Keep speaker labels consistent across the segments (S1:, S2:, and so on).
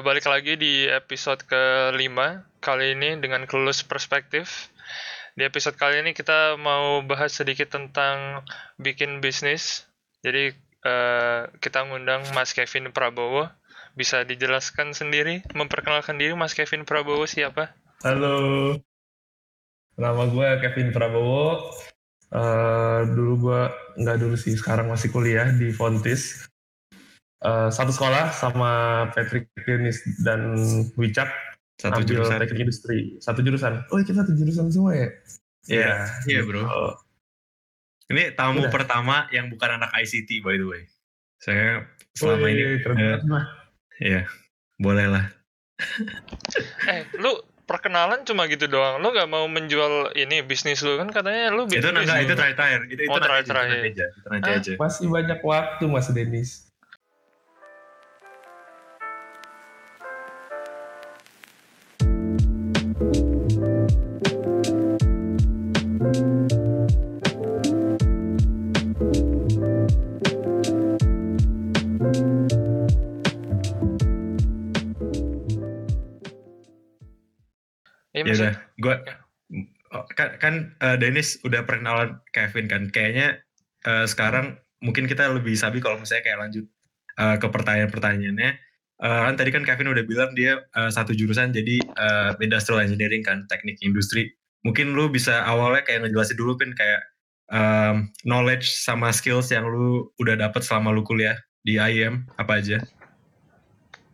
S1: balik lagi di episode kelima kali ini dengan kelulus perspektif. Di episode kali ini kita mau bahas sedikit tentang bikin bisnis. Jadi uh, kita ngundang Mas Kevin Prabowo. Bisa dijelaskan sendiri, memperkenalkan diri Mas Kevin Prabowo siapa?
S2: Halo, nama gue Kevin Prabowo. Uh, dulu gue nggak dulu sih, sekarang masih kuliah di Fontis uh, satu sekolah sama Patrick Klinis dan Wicak satu ambil jurusan teknik industri satu jurusan oh kita satu jurusan semua ya
S3: iya yeah, iya yeah, bro oh. ini tamu Udah. pertama yang bukan anak ICT by the way saya selama oh, iya, ini keren uh, iya boleh lah
S1: eh lu perkenalan cuma gitu doang. Lu gak mau menjual ini bisnis lu kan katanya lu bisnis.
S3: Itu enggak, itu terakhir. Itu, itu oh,
S1: terakhir.
S2: Itu Masih banyak waktu Mas Denis.
S3: Ya udah. gue oh, kan, kan uh, Dennis udah perkenalan Kevin kan. Kayaknya uh, sekarang mungkin kita lebih sabi kalau misalnya kayak lanjut uh, ke pertanyaan-pertanyaannya. Uh, kan tadi kan Kevin udah bilang dia uh, satu jurusan jadi uh, industrial engineering kan teknik industri. Mungkin lu bisa awalnya kayak ngejelasin dulu kan kayak um, knowledge sama skills yang lu udah dapet selama lu kuliah di IM apa aja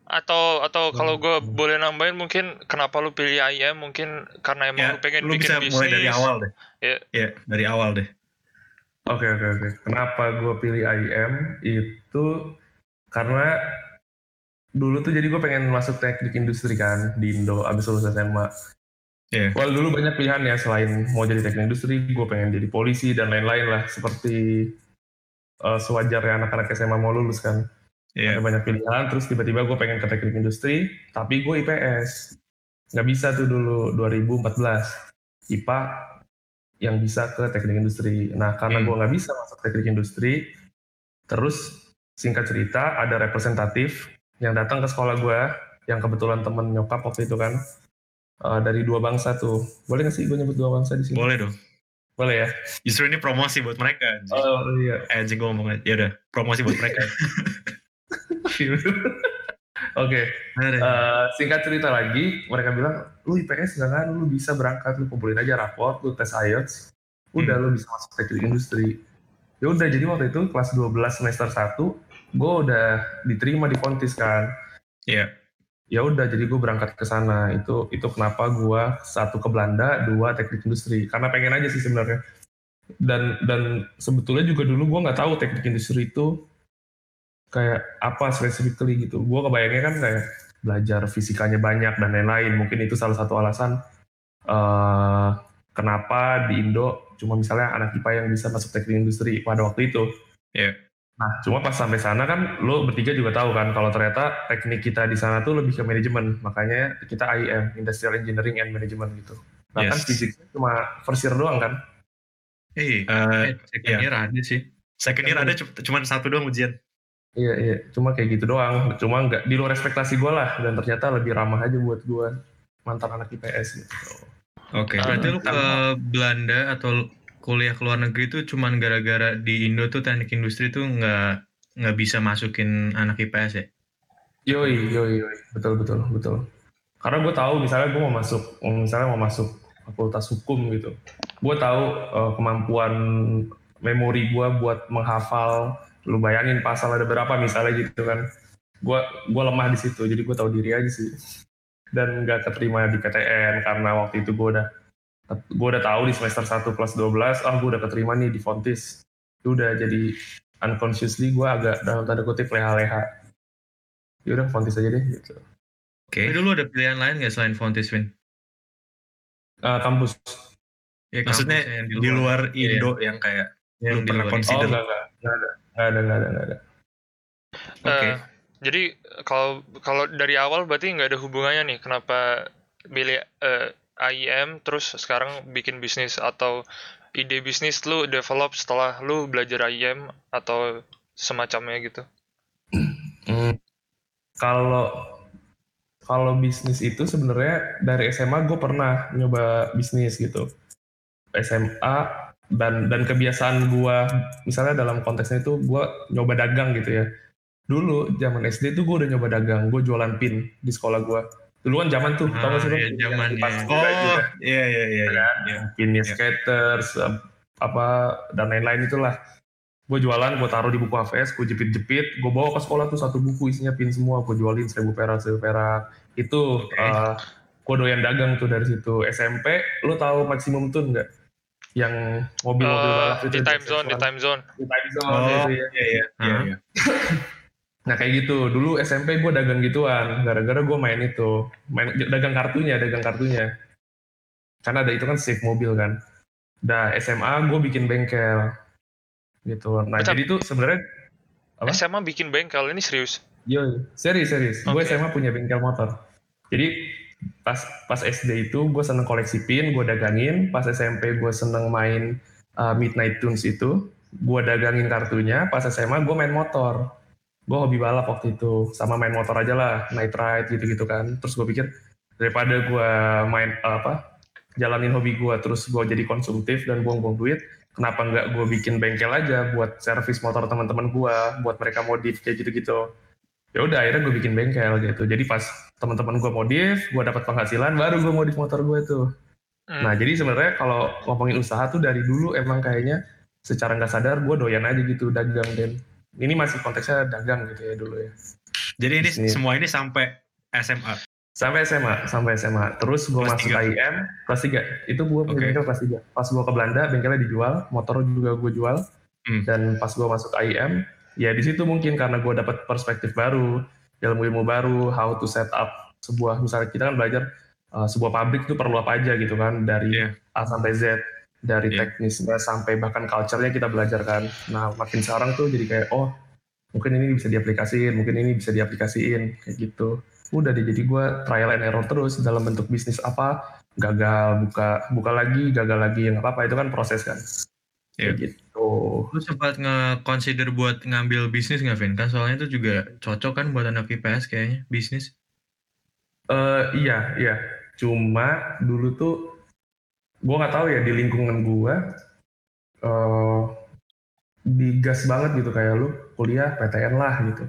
S1: atau atau kalau gue boleh nambahin mungkin kenapa lu pilih IM mungkin karena emang
S3: ya,
S1: lu pengen
S3: lu
S1: bikin
S3: bisa
S1: bisnis.
S3: mulai dari awal deh.
S1: Ya.
S3: Ya, dari awal deh.
S2: Oke okay, oke okay, oke. Okay. Kenapa gue pilih IM itu karena dulu tuh jadi gue pengen masuk teknik industri kan di Indo abis lulus SMA. Yeah. Well dulu banyak pilihan ya selain mau jadi teknik industri, gue pengen jadi polisi dan lain-lain lah seperti uh, sewajarnya anak-anak SMA mau lulus kan yeah. ada banyak pilihan terus tiba-tiba gue pengen ke teknik industri tapi gue IPS nggak bisa tuh dulu 2014 IPA yang bisa ke teknik industri. Nah karena hmm. gue nggak bisa masuk teknik industri terus singkat cerita ada representatif yang datang ke sekolah gue yang kebetulan temen nyokap waktu itu kan uh, dari dua bangsa tuh. Boleh nggak sih gue nyebut dua bangsa di sini?
S3: Boleh dong.
S2: Boleh ya?
S3: Justru ini promosi buat mereka
S2: oh iya.
S3: Eh anjing gue ngomong aja. Ya udah promosi buat mereka
S2: Oke, okay. uh, singkat cerita lagi, mereka bilang, lu IPS nggak kan, lu bisa berangkat, lu kumpulin aja raport, lu tes IELTS, udah hmm. lu bisa masuk teknik industri. Ya udah, jadi waktu itu kelas 12 semester 1, gue udah diterima di Pontis kan.
S3: Iya. Yeah.
S2: Ya udah, jadi gue berangkat ke sana. Itu itu kenapa gue satu ke Belanda, dua teknik industri. Karena pengen aja sih sebenarnya. Dan dan sebetulnya juga dulu gue nggak tahu teknik industri itu kayak apa specifically gitu. Gue kebayangnya kan kayak belajar fisikanya banyak dan lain-lain. Mungkin itu salah satu alasan uh, kenapa di Indo cuma misalnya anak IPA yang bisa masuk teknik industri pada waktu itu.
S3: Yeah.
S2: Nah, cuma pas sampai sana kan lo bertiga juga tahu kan kalau ternyata teknik kita di sana tuh lebih ke manajemen. Makanya kita IEM, Industrial Engineering and Management gitu. Nah kan yes. kan fisiknya cuma first year doang kan?
S3: Eh, uh, second year ada sih. Second year ada cuma satu doang ujian.
S2: Iya iya, cuma kayak gitu doang. Cuma nggak di luar ekspektasi gue lah dan ternyata lebih ramah aja buat gue mantan anak IPS gitu.
S3: Oke, okay. berarti lu ke Belanda atau kuliah ke luar negeri itu cuman gara-gara di Indo tuh teknik industri tuh nggak nggak bisa masukin anak IPS ya?
S2: Yoi, yoi, yoi, betul betul betul. Karena gue tahu misalnya gue mau masuk, misalnya mau masuk fakultas hukum gitu, gue tahu uh, kemampuan memori gue buat menghafal lu bayangin pasal ada berapa misalnya gitu kan. Gue gua lemah di situ jadi gue tahu diri aja sih. Dan nggak keterima di PTN karena waktu itu gue udah gue udah tahu di semester 1 plus 12 oh gue udah keterima nih di Fontis. Itu udah jadi unconsciously gue agak dalam tanda kutip leha-leha. Ya udah Fontis aja deh gitu.
S3: Oke. Okay. dulu ada pilihan lain nggak selain Fontis Win
S2: uh, kampus.
S3: Ya, maksudnya di luar, di luar. Indo iya. yang kayak yang lu pernah consider
S2: oh, enggak, enggak, enggak ada Nggak ada, nggak ada, nggak ada.
S1: Oke. Okay. Uh, jadi kalau kalau dari awal berarti nggak ada hubungannya nih kenapa pilih uh, eh, IEM terus sekarang bikin bisnis atau ide bisnis lu develop setelah lu belajar IEM atau semacamnya gitu?
S2: Hmm, kalau kalau bisnis itu sebenarnya dari SMA gue pernah nyoba bisnis gitu. SMA dan dan kebiasaan gue misalnya dalam konteksnya itu gue nyoba dagang gitu ya. Dulu zaman SD tuh gue udah nyoba dagang, gue jualan pin di sekolah gue. Dulu kan zaman tuh,
S3: ah,
S2: tau gak sih
S3: iya, zaman
S2: ya.
S3: Oh, iya iya iya. iya,
S2: iya. Pinnya skaters, apa dan lain-lain itulah gue jualan gue taruh di buku HVS gue jepit-jepit gue bawa ke sekolah tuh satu buku isinya pin semua gue jualin seribu perak seribu perak itu okay. uh, gue doyan dagang tuh dari situ SMP lu tahu maksimum tuh enggak yang mobil-mobil uh, balap
S1: itu di time zone di time zone
S2: di time zone oh, itu ya iya iya, iya, iya. nah kayak gitu dulu SMP gue dagang gituan gara-gara gue main itu main dagang kartunya dagang kartunya karena ada itu kan safe mobil kan Dah SMA gue bikin bengkel gitu. Nah Bentar. jadi tuh sebenarnya
S1: SMA bikin bengkel ini serius?
S2: Iya, serius serius. Okay. Gue SMA punya bengkel motor. Jadi pas pas SD itu gue seneng koleksi pin, gue dagangin. Pas SMP gue seneng main uh, Midnight Tunes itu, gue dagangin kartunya. Pas SMA gue main motor. Gue hobi balap waktu itu, sama main motor aja lah, night ride gitu-gitu kan. Terus gue pikir daripada gue main uh, apa jalanin hobi gue terus gue jadi konsumtif dan buang-buang duit kenapa nggak gue bikin bengkel aja buat servis motor teman-teman gue buat mereka modif kayak gitu-gitu ya udah akhirnya gue bikin bengkel gitu jadi pas teman-teman gue modif gue dapat penghasilan baru gue modif motor gue tuh hmm. nah jadi sebenarnya kalau ngomongin usaha tuh dari dulu emang kayaknya secara nggak sadar gue doyan aja gitu dagang dan ini masih konteksnya dagang gitu ya dulu ya
S3: jadi ini Bisnis. semua ini sampai SMA
S2: Sampai SMA, sampai SMA. Terus gue masuk 3. IM, kelas 3. Itu gue punya okay. bengkel kelas 3. Pas gue ke Belanda, bengkelnya dijual, motor juga gue jual. Hmm. Dan pas gue masuk IM, ya di situ mungkin karena gue dapat perspektif baru, ilmu-ilmu baru, how to set up sebuah, misalnya kita kan belajar uh, sebuah pabrik itu perlu apa aja gitu kan, dari yeah. A sampai Z, dari yeah. teknisnya sampai bahkan culture-nya kita belajar kan. Nah makin sekarang tuh jadi kayak, oh mungkin ini bisa diaplikasiin, mungkin ini bisa diaplikasiin, kayak gitu udah deh jadi gue trial and error terus dalam bentuk bisnis apa gagal buka buka lagi gagal lagi yang apa apa itu kan proses kan
S3: yeah. gitu. Lu sempat nge-consider buat ngambil bisnis nggak Vin? Kan soalnya itu juga cocok kan buat anak IPS kayaknya bisnis.
S2: Uh, iya iya. Cuma dulu tuh gue nggak tahu ya di lingkungan gue uh, digas banget gitu kayak lu kuliah PTN lah gitu.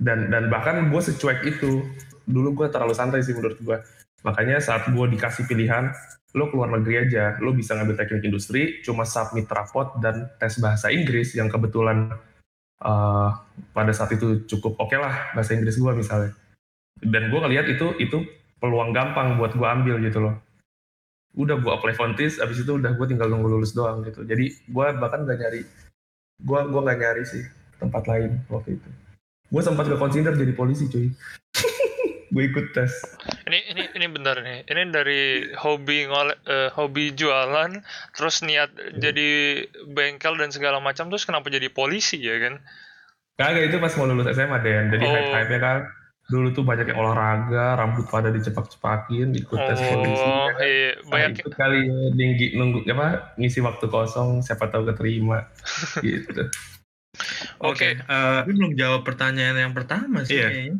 S2: Dan dan bahkan gue secuek itu. Dulu gue terlalu santai sih menurut gue makanya saat gue dikasih pilihan lo keluar negeri aja. Lo bisa ngambil teknik industri cuma submit rapot dan tes bahasa Inggris yang kebetulan uh, pada saat itu cukup oke okay lah bahasa Inggris gue misalnya. Dan gue ngeliat itu itu peluang gampang buat gue ambil gitu loh. Udah gue apply Fontis abis itu udah gue tinggal nunggu lulus doang gitu. Jadi gue bahkan gak nyari gue gue gak nyari sih tempat lain waktu itu. Gue sempat ke consider jadi polisi cuy gue ikut tes
S1: ini ini ini benar nih ini dari hobi ngole uh, hobi jualan terus niat hmm. jadi bengkel dan segala macam terus kenapa jadi polisi ya kan
S2: kagak itu pas mau lulus SMA deh jadi oh. hype hype kan dulu tuh banyak yang olahraga rambut pada dicepak-cepakin ikut tes oh, polisi
S1: ya kan? iya,
S2: nah, banyak itu kali tinggi nunggu apa ngisi waktu kosong siapa tahu keterima gitu
S3: Oke, okay. uh, eh, belum jawab pertanyaan yang pertama sih. Iya.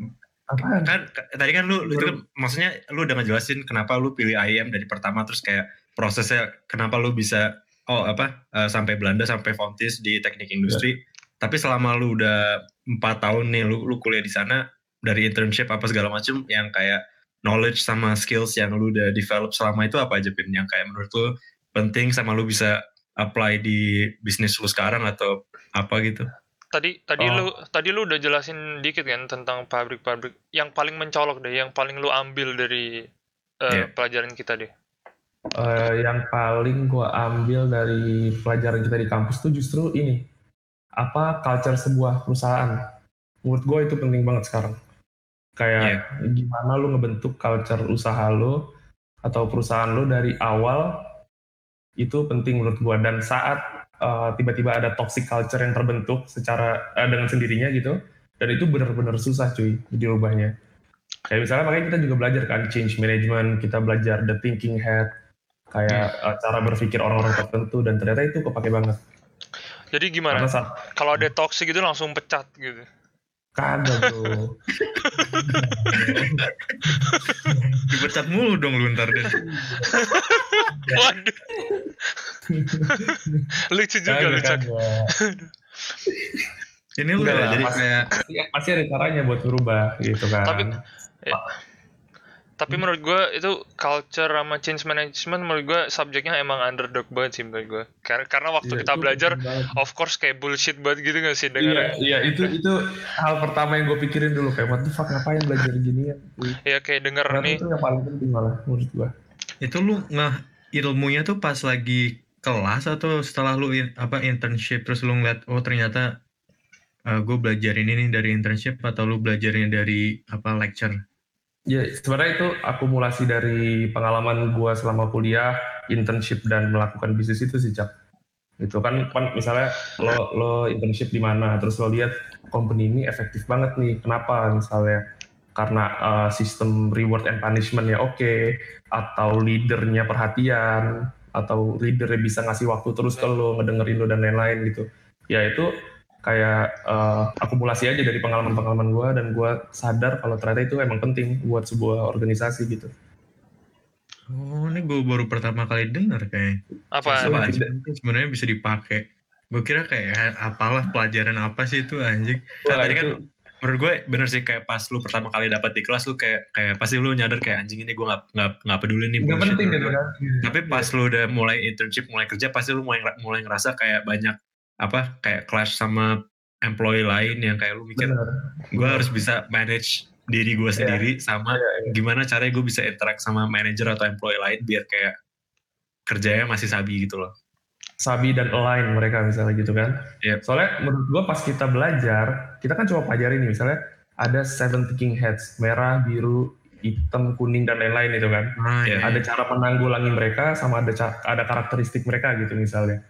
S3: Kan tadi kan lu, lu itu kan, maksudnya lu udah ngejelasin kenapa lu pilih IM dari pertama terus kayak prosesnya kenapa lu bisa oh apa uh, sampai Belanda sampai Fontis di teknik industri. Yeah. Tapi selama lu udah empat tahun nih lu lu kuliah di sana dari internship apa segala macam yang kayak knowledge sama skills yang lu udah develop selama itu apa aja pin yang kayak menurut lu penting sama lu bisa apply di bisnis lu sekarang atau apa gitu?
S1: Tadi tadi oh. lu tadi lu udah jelasin dikit kan tentang pabrik-pabrik yang paling mencolok deh, yang paling lu ambil dari uh, eh, yeah. pelajaran kita deh.
S2: Uh, yang paling gua ambil dari pelajaran kita di kampus tuh justru ini apa culture sebuah perusahaan. Menurut gue itu penting banget sekarang. Kayak yeah. gimana lu ngebentuk culture usaha lu atau perusahaan lu dari awal itu penting menurut gua dan saat uh, tiba-tiba ada toxic culture yang terbentuk secara uh, dengan sendirinya gitu. Dan itu benar-benar susah cuy dirubahnya kayak misalnya makanya kita juga belajar kan change management kita belajar the thinking head kayak uh, cara berpikir orang-orang tertentu dan ternyata itu kepake banget.
S1: Jadi gimana? Kalau ada toxic gitu langsung pecat gitu
S2: kagak bro
S3: Dipecat mulu dong lu ntar deh.
S1: Waduh. lucu juga
S2: Kagak,
S1: lucu.
S2: kagak.
S3: Ini lu
S2: Enggak
S3: ya,
S2: lah,
S3: jadi
S2: pasti-
S3: kayak
S2: Pasti, pasti ada caranya buat berubah gitu kan.
S1: Tapi ya. Tapi menurut gue itu culture sama change management menurut gue subjeknya emang underdog banget sih menurut gue. Karena karena waktu
S2: Iya,
S1: kita belajar, of course kayak bullshit banget gitu gak sih
S2: Iya,
S1: dengarnya?
S2: iya itu itu hal pertama yang gue pikirin dulu kayak what the fuck ngapain belajar gini ya.
S1: Ya kayak denger
S2: Ternyata
S1: nih,
S2: itu yang paling penting malah menurut gue.
S3: itu lu nggak ilmunya tuh pas lagi kelas atau setelah lu in- apa internship terus lu ngeliat oh ternyata gue belajar ini nih dari internship atau lu belajarnya dari apa lecture
S2: Ya sebenarnya itu akumulasi dari pengalaman gue selama kuliah, internship dan melakukan bisnis itu sih cak. Itu kan kan misalnya lo lo internship di mana, terus lo lihat company ini efektif banget nih. Kenapa misalnya? Karena uh, sistem reward and punishment ya oke, atau leadernya perhatian, atau leadernya bisa ngasih waktu terus ke lo, ngedengerin lo dan lain-lain gitu. Ya itu kayak uh, akumulasi aja dari pengalaman-pengalaman gue dan gue sadar kalau ternyata itu emang penting buat sebuah organisasi gitu.
S3: oh ini gue baru pertama kali dengar kayak
S1: apa?
S3: Apa sebenarnya bisa dipakai gue kira kayak apalah pelajaran apa sih itu anjing
S2: Wah,
S3: tadi kan menurut gue bener sih kayak pas lu pertama kali dapat di kelas lu kayak kayak pasti lu nyadar kayak anjing ini gue nggak nggak nggak peduli nih
S2: nggak
S3: bullshit
S2: penting gitu kan.
S3: tapi pas lu udah mulai internship mulai kerja pasti lu mulai mulai ngerasa kayak banyak apa kayak clash sama employee lain yang kayak lu mikir gue harus bisa manage diri gue sendiri sama
S2: Iya, iya.
S3: gimana caranya gue bisa interact sama manager atau employee lain biar kayak kerjanya masih sabi gitu loh
S2: Sabi dan align mereka misalnya gitu kan.
S3: Yep.
S2: Soalnya menurut gue pas kita belajar, kita kan cuma pelajari nih misalnya ada seven thinking heads, merah, biru, hitam, kuning dan lain-lain itu kan.
S3: ah, ya.
S2: ada cara menanggulangi mereka sama ada ada karakteristik mereka gitu misalnya.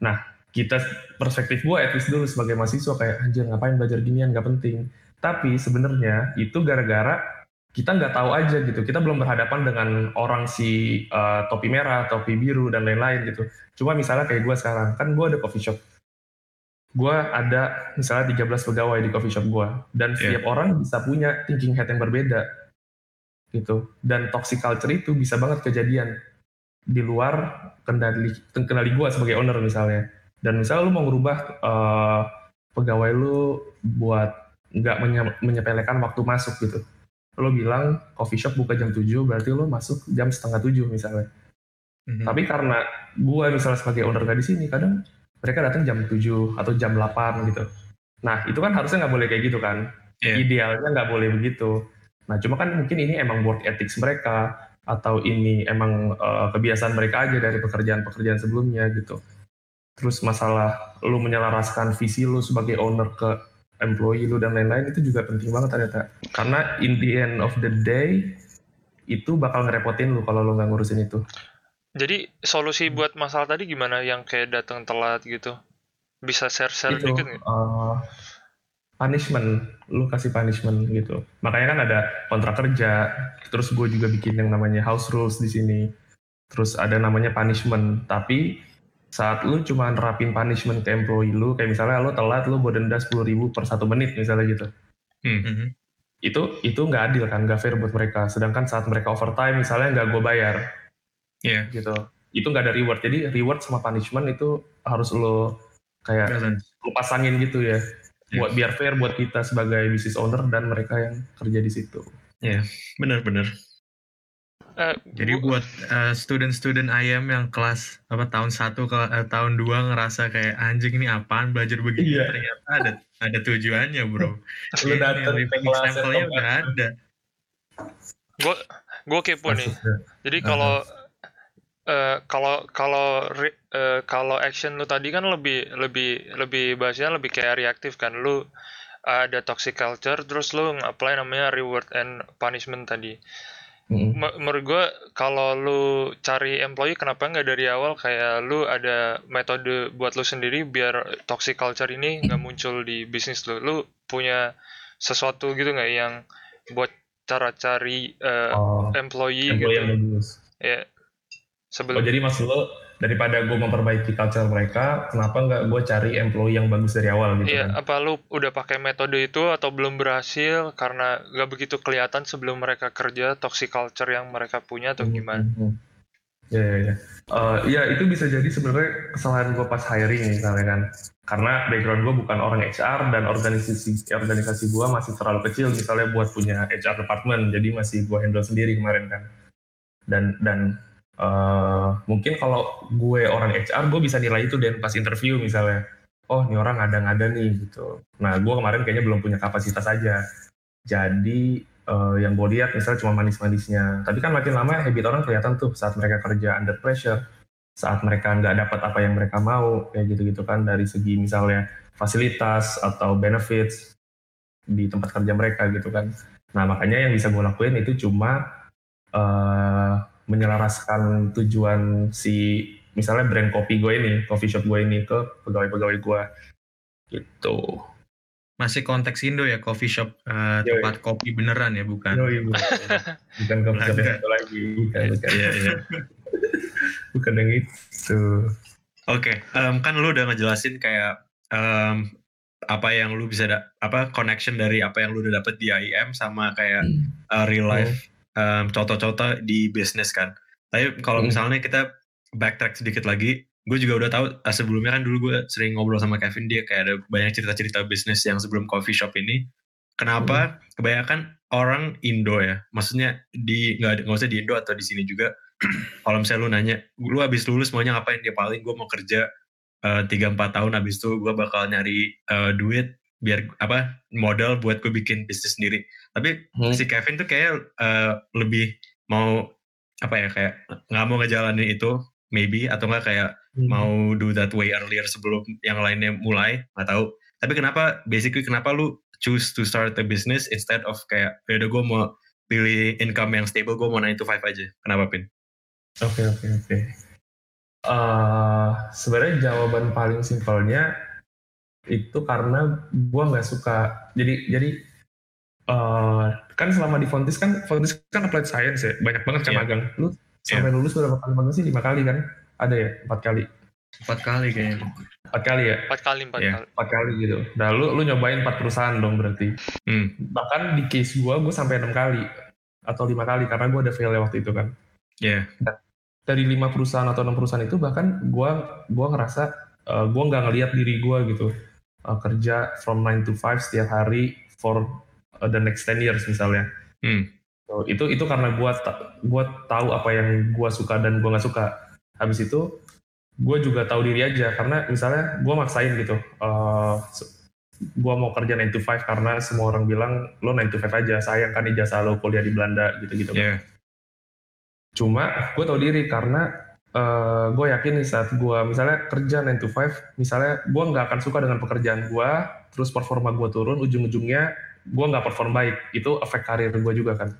S2: Nah, kita perspektif gue at least dulu sebagai mahasiswa kayak anjir ngapain belajar ginian nggak penting. Tapi sebenarnya itu gara-gara kita nggak tahu aja gitu. Kita belum berhadapan dengan orang si uh, topi merah, topi biru dan lain-lain gitu. Cuma misalnya kayak gue sekarang, kan gue ada coffee shop. Gue ada misalnya 13 pegawai di coffee shop gue. Dan
S3: Iya.
S2: setiap orang bisa punya thinking head yang berbeda gitu dan toxic culture itu bisa banget kejadian di luar kendali kendali gue sebagai owner misalnya dan misalnya lu mau ngerubah eh, pegawai lu buat nggak menye- menyepelekan waktu masuk gitu. Lo bilang coffee shop buka jam 7 berarti lo masuk jam setengah 7 misalnya.
S3: Mhm.
S2: tapi karena gue misalnya sebagai owner di sini kadang mereka datang jam 7 atau jam 8 gitu. Nah itu kan harusnya nggak boleh kayak gitu kan.
S3: Iya.
S2: idealnya nggak boleh begitu. Nah cuma kan mungkin ini emang work ethics mereka atau ini emang eh, kebiasaan mereka aja dari pekerjaan-pekerjaan sebelumnya gitu terus masalah lu menyelaraskan visi lu sebagai owner ke employee lu dan lain-lain itu juga penting banget ternyata karena in the end of the day itu bakal ngerepotin lu kalau lu nggak ngurusin itu.
S1: Jadi solusi
S2: Hmm.
S1: buat masalah tadi gimana? Yang kayak datang telat gitu? Bisa share-share
S2: itu
S1: dikit nggak?
S2: eh, punishment. Lu kasih punishment gitu. Makanya kan ada kontrak kerja terus gue juga bikin yang namanya house rules di sini. Terus ada namanya punishment. Tapi saat lu cuma nerapin punishment ke employee lu kayak misalnya lu telat lu buat denda 10.000 ribu per satu menit misalnya gitu
S3: Mhm.
S2: itu itu nggak adil kan nggak fair buat mereka sedangkan saat mereka overtime misalnya nggak gue bayar
S3: Iya.
S2: gitu itu nggak ada reward jadi reward sama punishment itu harus lo kayak
S3: Balance.
S2: lu pasangin gitu ya
S3: Iya.
S2: buat biar fair buat kita sebagai business owner dan mereka yang kerja di situ.
S3: Bener-bener.
S1: Eh,
S3: Jadi
S1: gua-
S3: buat eh, student-student IM yang kelas apa tahun 1 ke eh, tahun 2 ngerasa kayak anjing ini apaan belajar begini
S2: Iya.
S3: ternyata ada ada tujuannya, Bro.
S2: Lu datang ke
S3: living
S2: kelas yang
S3: udah ada.
S1: gue gue kepo nih. Jadi kalau eh, kalau kalau re- eh, kalau action lu tadi kan lebih lebih lebih bahasanya lebih kayak reaktif kan. Lu ada toxic culture terus lu apply namanya reward and punishment tadi.
S2: Mm.
S1: Me- menurut gue kalau lu cari employee kenapa nggak dari awal? Kayak lu ada metode buat lu sendiri biar toxic culture ini nggak muncul di bisnis lu. Lu punya sesuatu gitu nggak yang buat cara cari eh,
S2: Oh,
S1: employee,
S2: employee
S1: gitu? ya
S2: Oh,
S1: sebelum
S2: jadi maksud lo daripada gue memperbaiki culture mereka, kenapa nggak gue cari employee yang bagus dari awal gitu
S1: Iya,
S2: kan?
S1: apa lu udah pakai metode itu atau belum berhasil karena nggak begitu kelihatan sebelum mereka kerja toxic culture yang mereka punya atau
S2: Hmm,
S1: gimana?
S2: hmm, hmm. Iya, iya, iya. Eh, Iya, itu bisa jadi sebenarnya kesalahan gue pas hiring misalnya kan. Karena background gue bukan orang HR dan organisasi organisasi gue masih terlalu kecil misalnya buat punya HR department, jadi masih gue handle sendiri kemarin kan. Dan dan eh, mungkin kalau gue orang HR, gue bisa nilai itu dan pas interview misalnya, oh ini orang ada-ada nih gitu. Nah, gue kemarin kayaknya belum punya kapasitas aja. Jadi eh, yang gue lihat misalnya cuma manis-manisnya. Tapi kan makin lama habit orang kelihatan tuh saat mereka kerja under pressure, saat mereka nggak dapat apa yang mereka mau, kayak gitu-gitu kan dari segi misalnya fasilitas atau benefits di tempat kerja mereka gitu kan. Nah makanya yang bisa gue lakuin itu cuma eh, menyelaraskan tujuan si misalnya brand kopi gue ini, coffee shop gue ini ke pegawai-pegawai gue gitu.
S3: Masih konteks Indo ya, coffee shop eh,
S2: Yoi.
S3: tempat kopi beneran ya, bukan?
S2: Yoi, bukan, bukan coffee shop itu lagi, bukan, bukan.
S3: Iya, iya.
S2: bukan yang itu.
S3: Oke, em, kan lu udah ngejelasin kayak em, apa yang lu bisa da- apa connection dari apa yang lu udah dapet di IEM sama kayak uh, real life em, contoh-contoh di bisnis kan. Tapi kalau
S2: Hmm.
S3: misalnya kita backtrack sedikit lagi, gue juga udah tahu uh, sebelumnya kan dulu gue sering ngobrol sama Kevin dia kayak ada banyak cerita-cerita bisnis yang sebelum coffee shop ini. Kenapa kebanyakan orang Indo ya, maksudnya di nggak nggak usah di Indo atau di sini juga. kalau misalnya lu nanya, lu habis lulus maunya ngapain? Dia paling gue mau kerja eh, tiga empat tahun habis itu gue bakal nyari eh, duit biar apa modal buat gue bikin bisnis sendiri. Tapi
S2: Hmm.
S3: si Kevin tuh kayak eh, lebih mau apa ya kayak nggak mau ngejalanin itu maybe atau nggak kayak mau do that way earlier sebelum yang lainnya mulai nggak tahu tapi kenapa basically kenapa lu choose to start a business instead of kayak ya udah gue mau pilih income yang stable gue mau 9 to 5 aja kenapa pin
S2: Oke oke oke. Eh, Sebenarnya jawaban paling simpelnya itu karena gua nggak suka. Jadi jadi eh, kan selama di Fontis kan Fontis kan applied science ya banyak banget kan
S3: Iya.
S2: magang. Lu sampai lulus berapa kali magang sih? Lima kali kan? Ada ya? Empat kali.
S3: empat kali kayaknya
S2: Empat kali ya?
S1: Empat kali, empat
S3: Iya.
S1: kali.
S2: Empat kali gitu. Nah lu lu nyobain empat perusahaan dong berarti.
S3: hmm.
S2: Bahkan di case gua gua sampai enam kali atau lima kali karena gua ada fail waktu itu kan.
S3: ya
S2: dari lima perusahaan atau enam perusahaan itu bahkan gua gua ngerasa eh, gua nggak ngelihat diri gua gitu eh, kerja from 9 to 5 setiap hari for the next 10 years misalnya.
S3: Hmm.
S2: So, itu itu karena gua ta- gua tahu apa yang gua suka dan gua nggak suka. Habis itu gua juga tahu diri aja. Karena misalnya gua maksain gitu se- gua mau kerja 9 to 5 karena semua orang bilang lo 9 to 5 aja sayang kan ijazah lo kuliah di Belanda gitu-gitu.
S3: Ya
S2: Cuma gue tau diri karena gue yakin nih saat gue misalnya kerja 9 to 5, misalnya gue nggak akan suka dengan pekerjaan gue, terus performa gue turun, ujung-ujungnya gue nggak perform baik. Itu efek karir gue juga kan.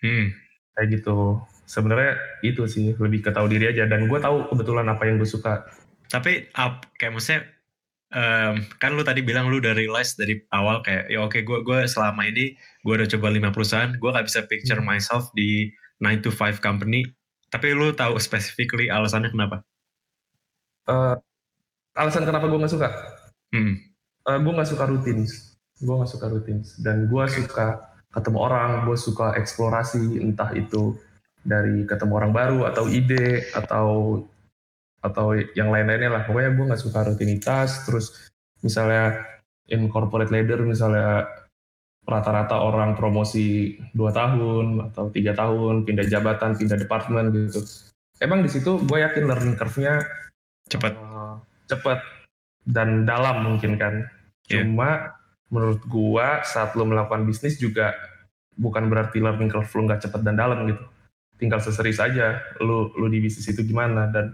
S3: hmm.
S2: Kayak gitu. Sebenarnya itu sih lebih ke tahu diri aja dan gue tahu kebetulan apa yang gue suka.
S3: tapi up kayak maksudnya em, kan lu tadi bilang lu udah realize dari awal kayak ya oke gue gue selama ini gue udah coba lima perusahaan gue gak bisa picture
S2: Hmm.
S3: myself di 9 to 5 company tapi lu tahu specifically alasannya kenapa
S2: Eh, alasan kenapa gue nggak suka?
S3: hmm.
S2: gue nggak suka rutin. Gue nggak suka rutin. Dan gue suka ketemu orang, gue suka eksplorasi, entah itu dari ketemu orang baru atau ide atau atau yang lain-lainnya lah. Pokoknya gue nggak suka rutinitas. Terus misalnya in corporate leader misalnya rata-rata orang promosi dua tahun atau tiga tahun pindah jabatan pindah departemen gitu emang di situ gue yakin learning curve-nya
S3: cepet
S2: eh, cepet dan dalam mungkin kan
S3: Iya.
S2: cuma menurut gua saat lo melakukan bisnis juga bukan berarti learning curve lo nggak cepet dan dalam gitu tinggal seserius aja lu lu di bisnis itu gimana dan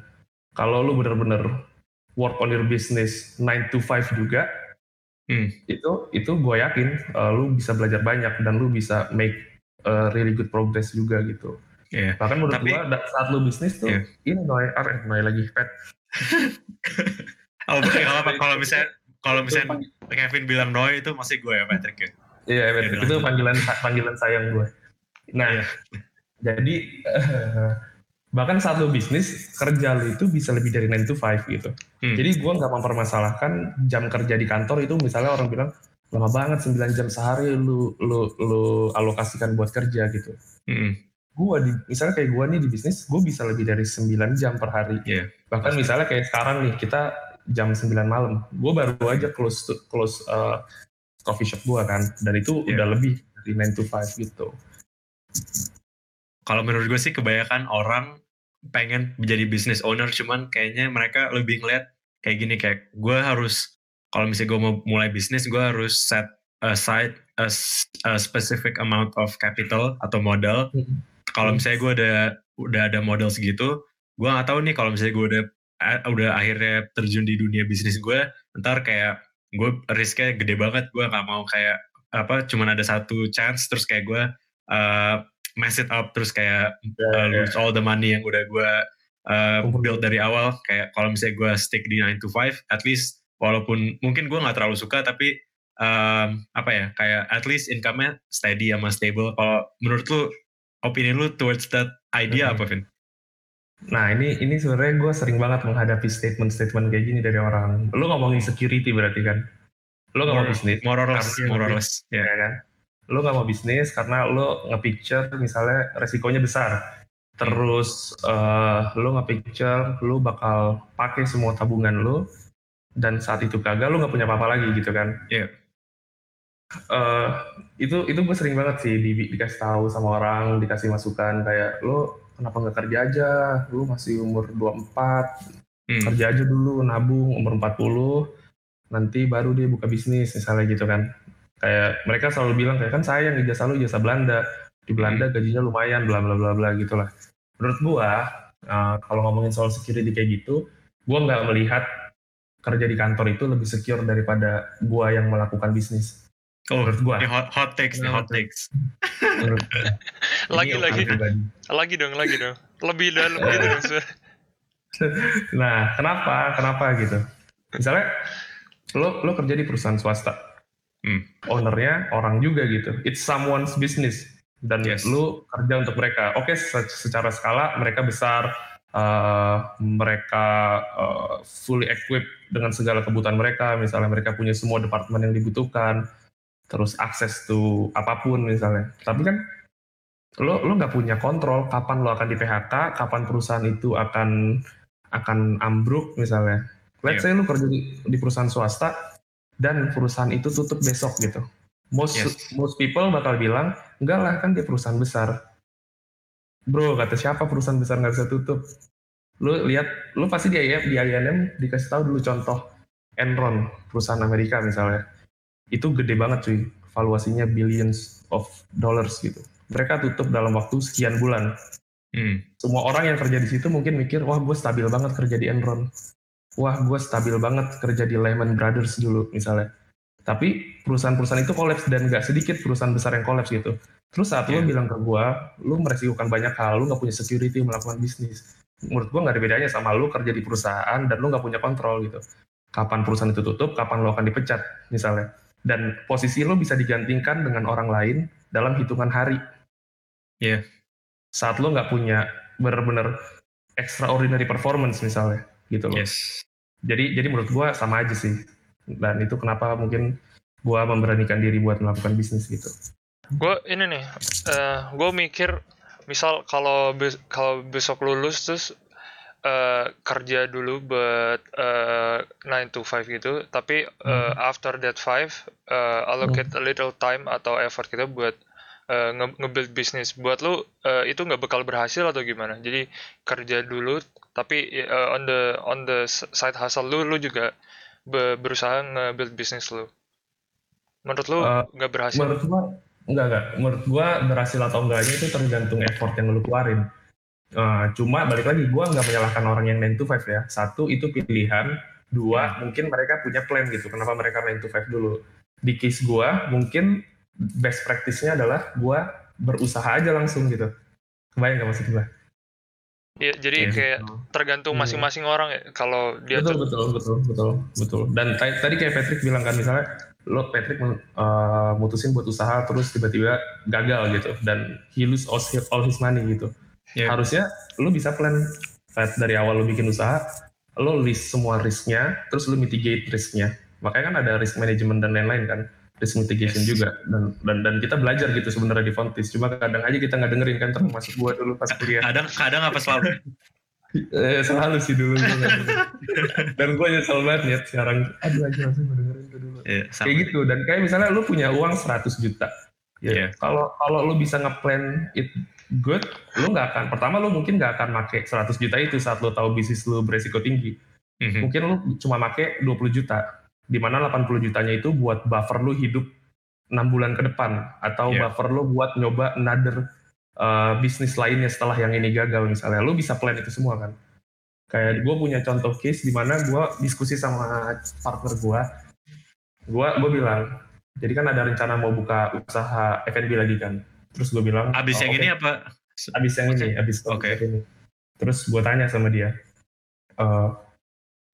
S2: kalau lu bener-bener work on your business 9 to 5 juga
S3: Hmm.
S2: itu itu gue yakin uh, lu bisa belajar banyak dan lu bisa make uh, really good progress juga gitu
S3: Iya.
S2: bahkan menurut
S3: Tapi-
S2: gua saat lu bisnis tuh
S3: Iya.
S2: ini noy ar noy lagi pet
S3: oh kalau misalnya kalau misalnya Kevin bilang Noy itu masih gue ya Patrick ya
S2: Iya, Patrick. itu
S3: lanjut.
S2: panggilan panggilan sayang gue. Nah,
S3: Iya.
S2: jadi eh, bahkan saat lo bisnis kerja lo itu bisa lebih dari 9 to 5 gitu hmm. jadi gue nggak mempermasalahkan jam kerja di kantor itu misalnya orang bilang lama banget 9 jam sehari lu lu lu alokasikan buat kerja gitu hmm. gue di misalnya kayak gue nih di bisnis gue bisa lebih dari 9 jam per hari yeah. bahkan misalnya kayak sekarang nih kita jam 9 malam gue baru aja close to, close uh, coffee shop gue kan dan itu yeah. udah lebih dari 9 to 5 gitu
S3: kalau menurut gue sih kebanyakan orang pengen menjadi business owner cuman kayaknya mereka lebih ngeliat kayak gini kayak gue harus kalau misalnya gue mau mulai bisnis gue harus set aside a, a specific amount of capital atau modal hmm. kalau misalnya gue udah udah ada modal segitu gue nggak tahu nih kalau misalnya gue udah udah akhirnya terjun di dunia bisnis gue ntar kayak gue risknya gede banget gue nggak mau kayak apa cuman ada satu chance terus kayak gue uh, mess it up terus kayak yeah, uh, lose yeah. all the money yang udah gue uh, build dari awal kayak kalau misalnya gue stick di 9 to 5 at least walaupun mungkin gue nggak terlalu suka tapi um, apa ya kayak at least income-nya steady sama stable kalau menurut lu opini lu towards that idea hmm. apa Vin?
S2: Nah ini ini sebenarnya gue sering banget menghadapi statement-statement kayak gini dari orang. Lu ngomongin security berarti kan? Lu gak mau bisnis?
S3: More or less, more or less,
S2: ya kan? lo gak mau bisnis karena lo nge-picture misalnya resikonya besar. Terus uh, lo nge-picture lo bakal pakai semua tabungan lo dan saat itu kagak lo nggak punya apa-apa lagi gitu kan.
S3: Iya. Yeah.
S2: Uh, itu itu gue sering banget sih di, dikasih tahu sama orang, dikasih masukan kayak lo kenapa nggak kerja aja, lo masih umur 24, hmm. kerja aja dulu nabung umur 40, nanti baru dia buka bisnis misalnya gitu kan. Kayak mereka selalu bilang kayak kan sayang ijazah lu jasa Belanda. Di Belanda hmm. gajinya lumayan bla bla bla bla gitulah menurut gua uh, kalau ngomongin soal security kayak gitu gua nggak melihat kerja di kantor itu lebih secure daripada gua yang melakukan bisnis
S3: oh, menurut gua. Hot, hot takes nih hot takes.
S1: Lagi lagi. lagi dong lagi dong. Lebih dalam gitu dong
S2: nah kenapa? Kenapa gitu? Misalnya lo lo kerja di perusahaan swasta. Hmm. ownernya orang juga gitu. It's someone's business. Dan yes. lu kerja untuk mereka. Oke, okay, secara skala mereka besar, uh, mereka uh, fully equipped dengan segala kebutuhan mereka. Misalnya mereka punya semua departemen yang dibutuhkan, terus akses to apa pun misalnya. Tapi kan lo lo nggak punya kontrol kapan lo akan di PHK, kapan perusahaan itu akan akan ambruk misalnya. Let's yeah. say lo kerja di, di perusahaan swasta, dan perusahaan itu tutup besok gitu. Most yes. most people bakal bilang, enggak lah kan dia perusahaan besar. Bro, kata siapa perusahaan besar nggak bisa tutup? Lu lihat, lu pasti di IM, di INM dikasih tahu dulu contoh Enron, perusahaan Amerika misalnya. Itu gede banget cuy, valuasinya billions of dollars gitu. Mereka tutup dalam waktu sekian bulan. Hmm. Semua orang yang kerja di situ mungkin mikir, wah gue stabil banget kerja di Enron wah gue stabil banget kerja di Lehman Brothers dulu misalnya. Tapi perusahaan-perusahaan itu kolaps dan gak sedikit perusahaan besar yang kolaps gitu. Terus saat yeah. lo bilang ke gue, lo meresikukan banyak hal, lo gak punya security melakukan bisnis. Menurut gue gak ada bedanya sama lo kerja di perusahaan dan lo gak punya kontrol gitu. Kapan perusahaan itu tutup, kapan lo akan dipecat misalnya. Dan posisi lo bisa digantikan dengan orang lain dalam hitungan hari.
S3: Iya. Yeah.
S2: Saat lo gak punya benar-benar extraordinary performance misalnya gitu loh.
S3: Yes.
S2: Jadi jadi menurut gua sama aja sih. Dan itu kenapa mungkin gua memberanikan diri buat melakukan bisnis gitu.
S1: Gue ini nih, uh, eh, gue mikir misal kalau be kalau besok lulus terus uh, kerja dulu buat uh, eh, 9 to 5 gitu, tapi uh, hmm. after that 5 uh, allocate hmm. a little time atau effort kita buat uh, nge-build bisnis. Buat lu uh, itu nggak bakal berhasil atau gimana? Jadi kerja dulu tapi uh, on the on the side hustle lu lu juga be berusaha nge-build bisnis lu menurut lu eh, nggak uh, berhasil
S2: menurut gua enggak enggak menurut gua berhasil atau enggaknya itu tergantung effort yang lu keluarin uh, cuma balik lagi gua nggak menyalahkan orang yang 9 to 5 ya. Satu itu pilihan. Dua hmm. mungkin mereka punya plan gitu. Kenapa mereka 9 to 5 dulu? Di case gua mungkin best practice-nya adalah gua berusaha aja langsung gitu. Kebayang gak maksud gua?
S1: Iya, jadi ya, kayak betul. tergantung iya. masing-masing hmm. orang ya. Kalau dia
S2: betul, tuh... betul betul betul betul. Dan tadi kayak Patrick bilang kan misalnya lo Patrick uh, mutusin buat usaha terus tiba-tiba gagal gitu. Dan he lose all his, all his money gitu yeah. harusnya lu bisa plan dari awal lu bikin usaha lo list semua risknya terus lu mitigate risknya. Makanya kan ada risk management dan lain-lain kan risk mitigation yes. juga. Dan, dan dan kita belajar gitu sebenarnya di Fontis. Cuma kadang aja kita nggak dengerin kan termasuk gua dulu pas kuliah.
S3: Kadang kadang apa selalu?
S2: Eh, selalu sih dulu. Dan gue nyesel banget nih sekarang. Aduh aja langsung dengerin itu dulu. Yeah, kayak gitu. Dan kayak misalnya lu punya uang 100 juta ya. Yeah. kalau kalau lu bisa ngeplan it good. Lu nggak akan pertama lu mungkin nggak akan make 100 juta itu saat lu tahu bisnis lu beresiko tinggi. Mm-hmm. mungkin lu cuma make 20 juta di mana 80 jutanya itu buat buffer lu hidup 6 bulan ke depan atau yeah. buffer lu buat nyoba another uh, bisnis lainnya setelah yang ini gagal misalnya. Lu bisa plan itu semua kan. Kayak gue punya contoh case di mana gue diskusi sama partner gue gue gue bilang jadi kan ada rencana mau buka usaha F&B lagi kan terus gue bilang
S3: abis oh, yang okay. ini apa
S2: abis yang okay. ini abis okay. ini terus gue tanya sama dia uh,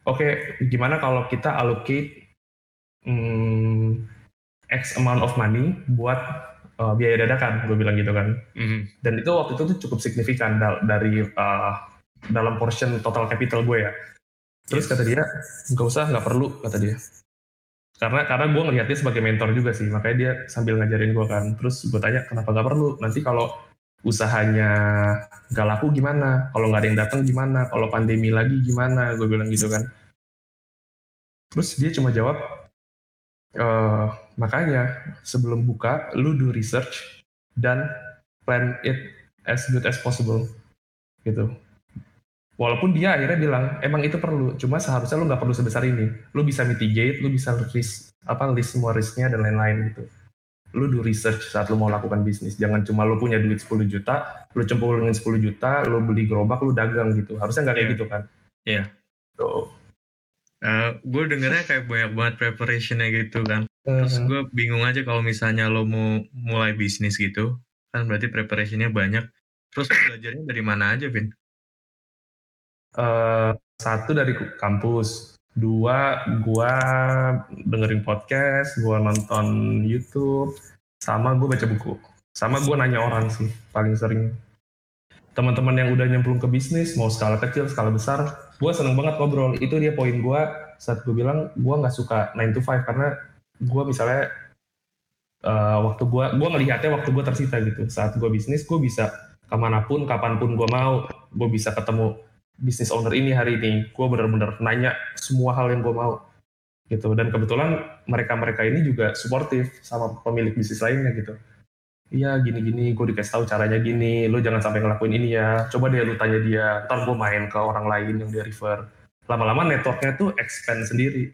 S2: oke okay, gimana kalau kita allocate hmm, X amount of money buat uh, biaya dadakan, gue bilang gitu kan. Mm-hmm. Dan itu waktu itu tuh cukup signifikan dal- dari uh, dalam portion total capital gue ya. Terus yes. kata dia, nggak usah, nggak perlu, kata dia. Karena karena gue ngeliatnya sebagai mentor juga sih, makanya dia sambil ngajarin gue kan. Terus gue tanya, kenapa nggak perlu? Nanti kalau usahanya nggak laku gimana? Kalau nggak ada yang datang gimana? Kalau pandemi lagi gimana? Gue bilang gitu kan. Terus dia cuma jawab, Uh, makanya sebelum buka, lu do research dan plan it as good as possible, gitu. Walaupun dia akhirnya bilang emang itu perlu, cuma seharusnya lu nggak perlu sebesar ini. Lu bisa mitigate, lu bisa risk apa list semua risknya dan lain-lain gitu. Lu do research saat lu mau lakukan bisnis. Jangan cuma lu punya duit 10 juta, lu cemplungin 10 juta, lu beli gerobak, lu dagang gitu. Harusnya nggak kayak yeah. gitu kan.
S3: Iya. Yeah.
S2: Tuh.
S3: Uh, gue dengernya kayak banyak banget preparationnya gitu kan. Terus gue bingung aja kalau misalnya lo mau mulai bisnis gitu, kan berarti preparationnya banyak. Terus belajarnya dari mana aja, Vin?
S2: Uh, satu dari kampus, dua gue dengerin podcast, gue nonton YouTube, sama gue baca buku, sama gue nanya orang sih paling sering. Teman-teman yang udah nyemplung ke bisnis, mau skala kecil, skala besar, gue seneng banget ngobrol. Itu dia poin gue saat gue bilang gue nggak suka 9 to 5 karena gue misalnya uh, waktu gue gue ngelihatnya waktu gue tersita gitu. Saat gue bisnis gue bisa ke mana pun kapan pun gue mau gue bisa ketemu bisnis owner ini hari ini gue bener-bener nanya semua hal yang gue mau gitu. Dan kebetulan mereka-mereka ini juga suportif sama pemilik bisnis lainnya gitu. Iya gini-gini gue dikasih tahu caranya gini lo jangan sampai ngelakuin ini ya. Coba deh lu tanya dia ntar gue main ke orang lain yang dia refer. Lama-lama networknya tuh expand sendiri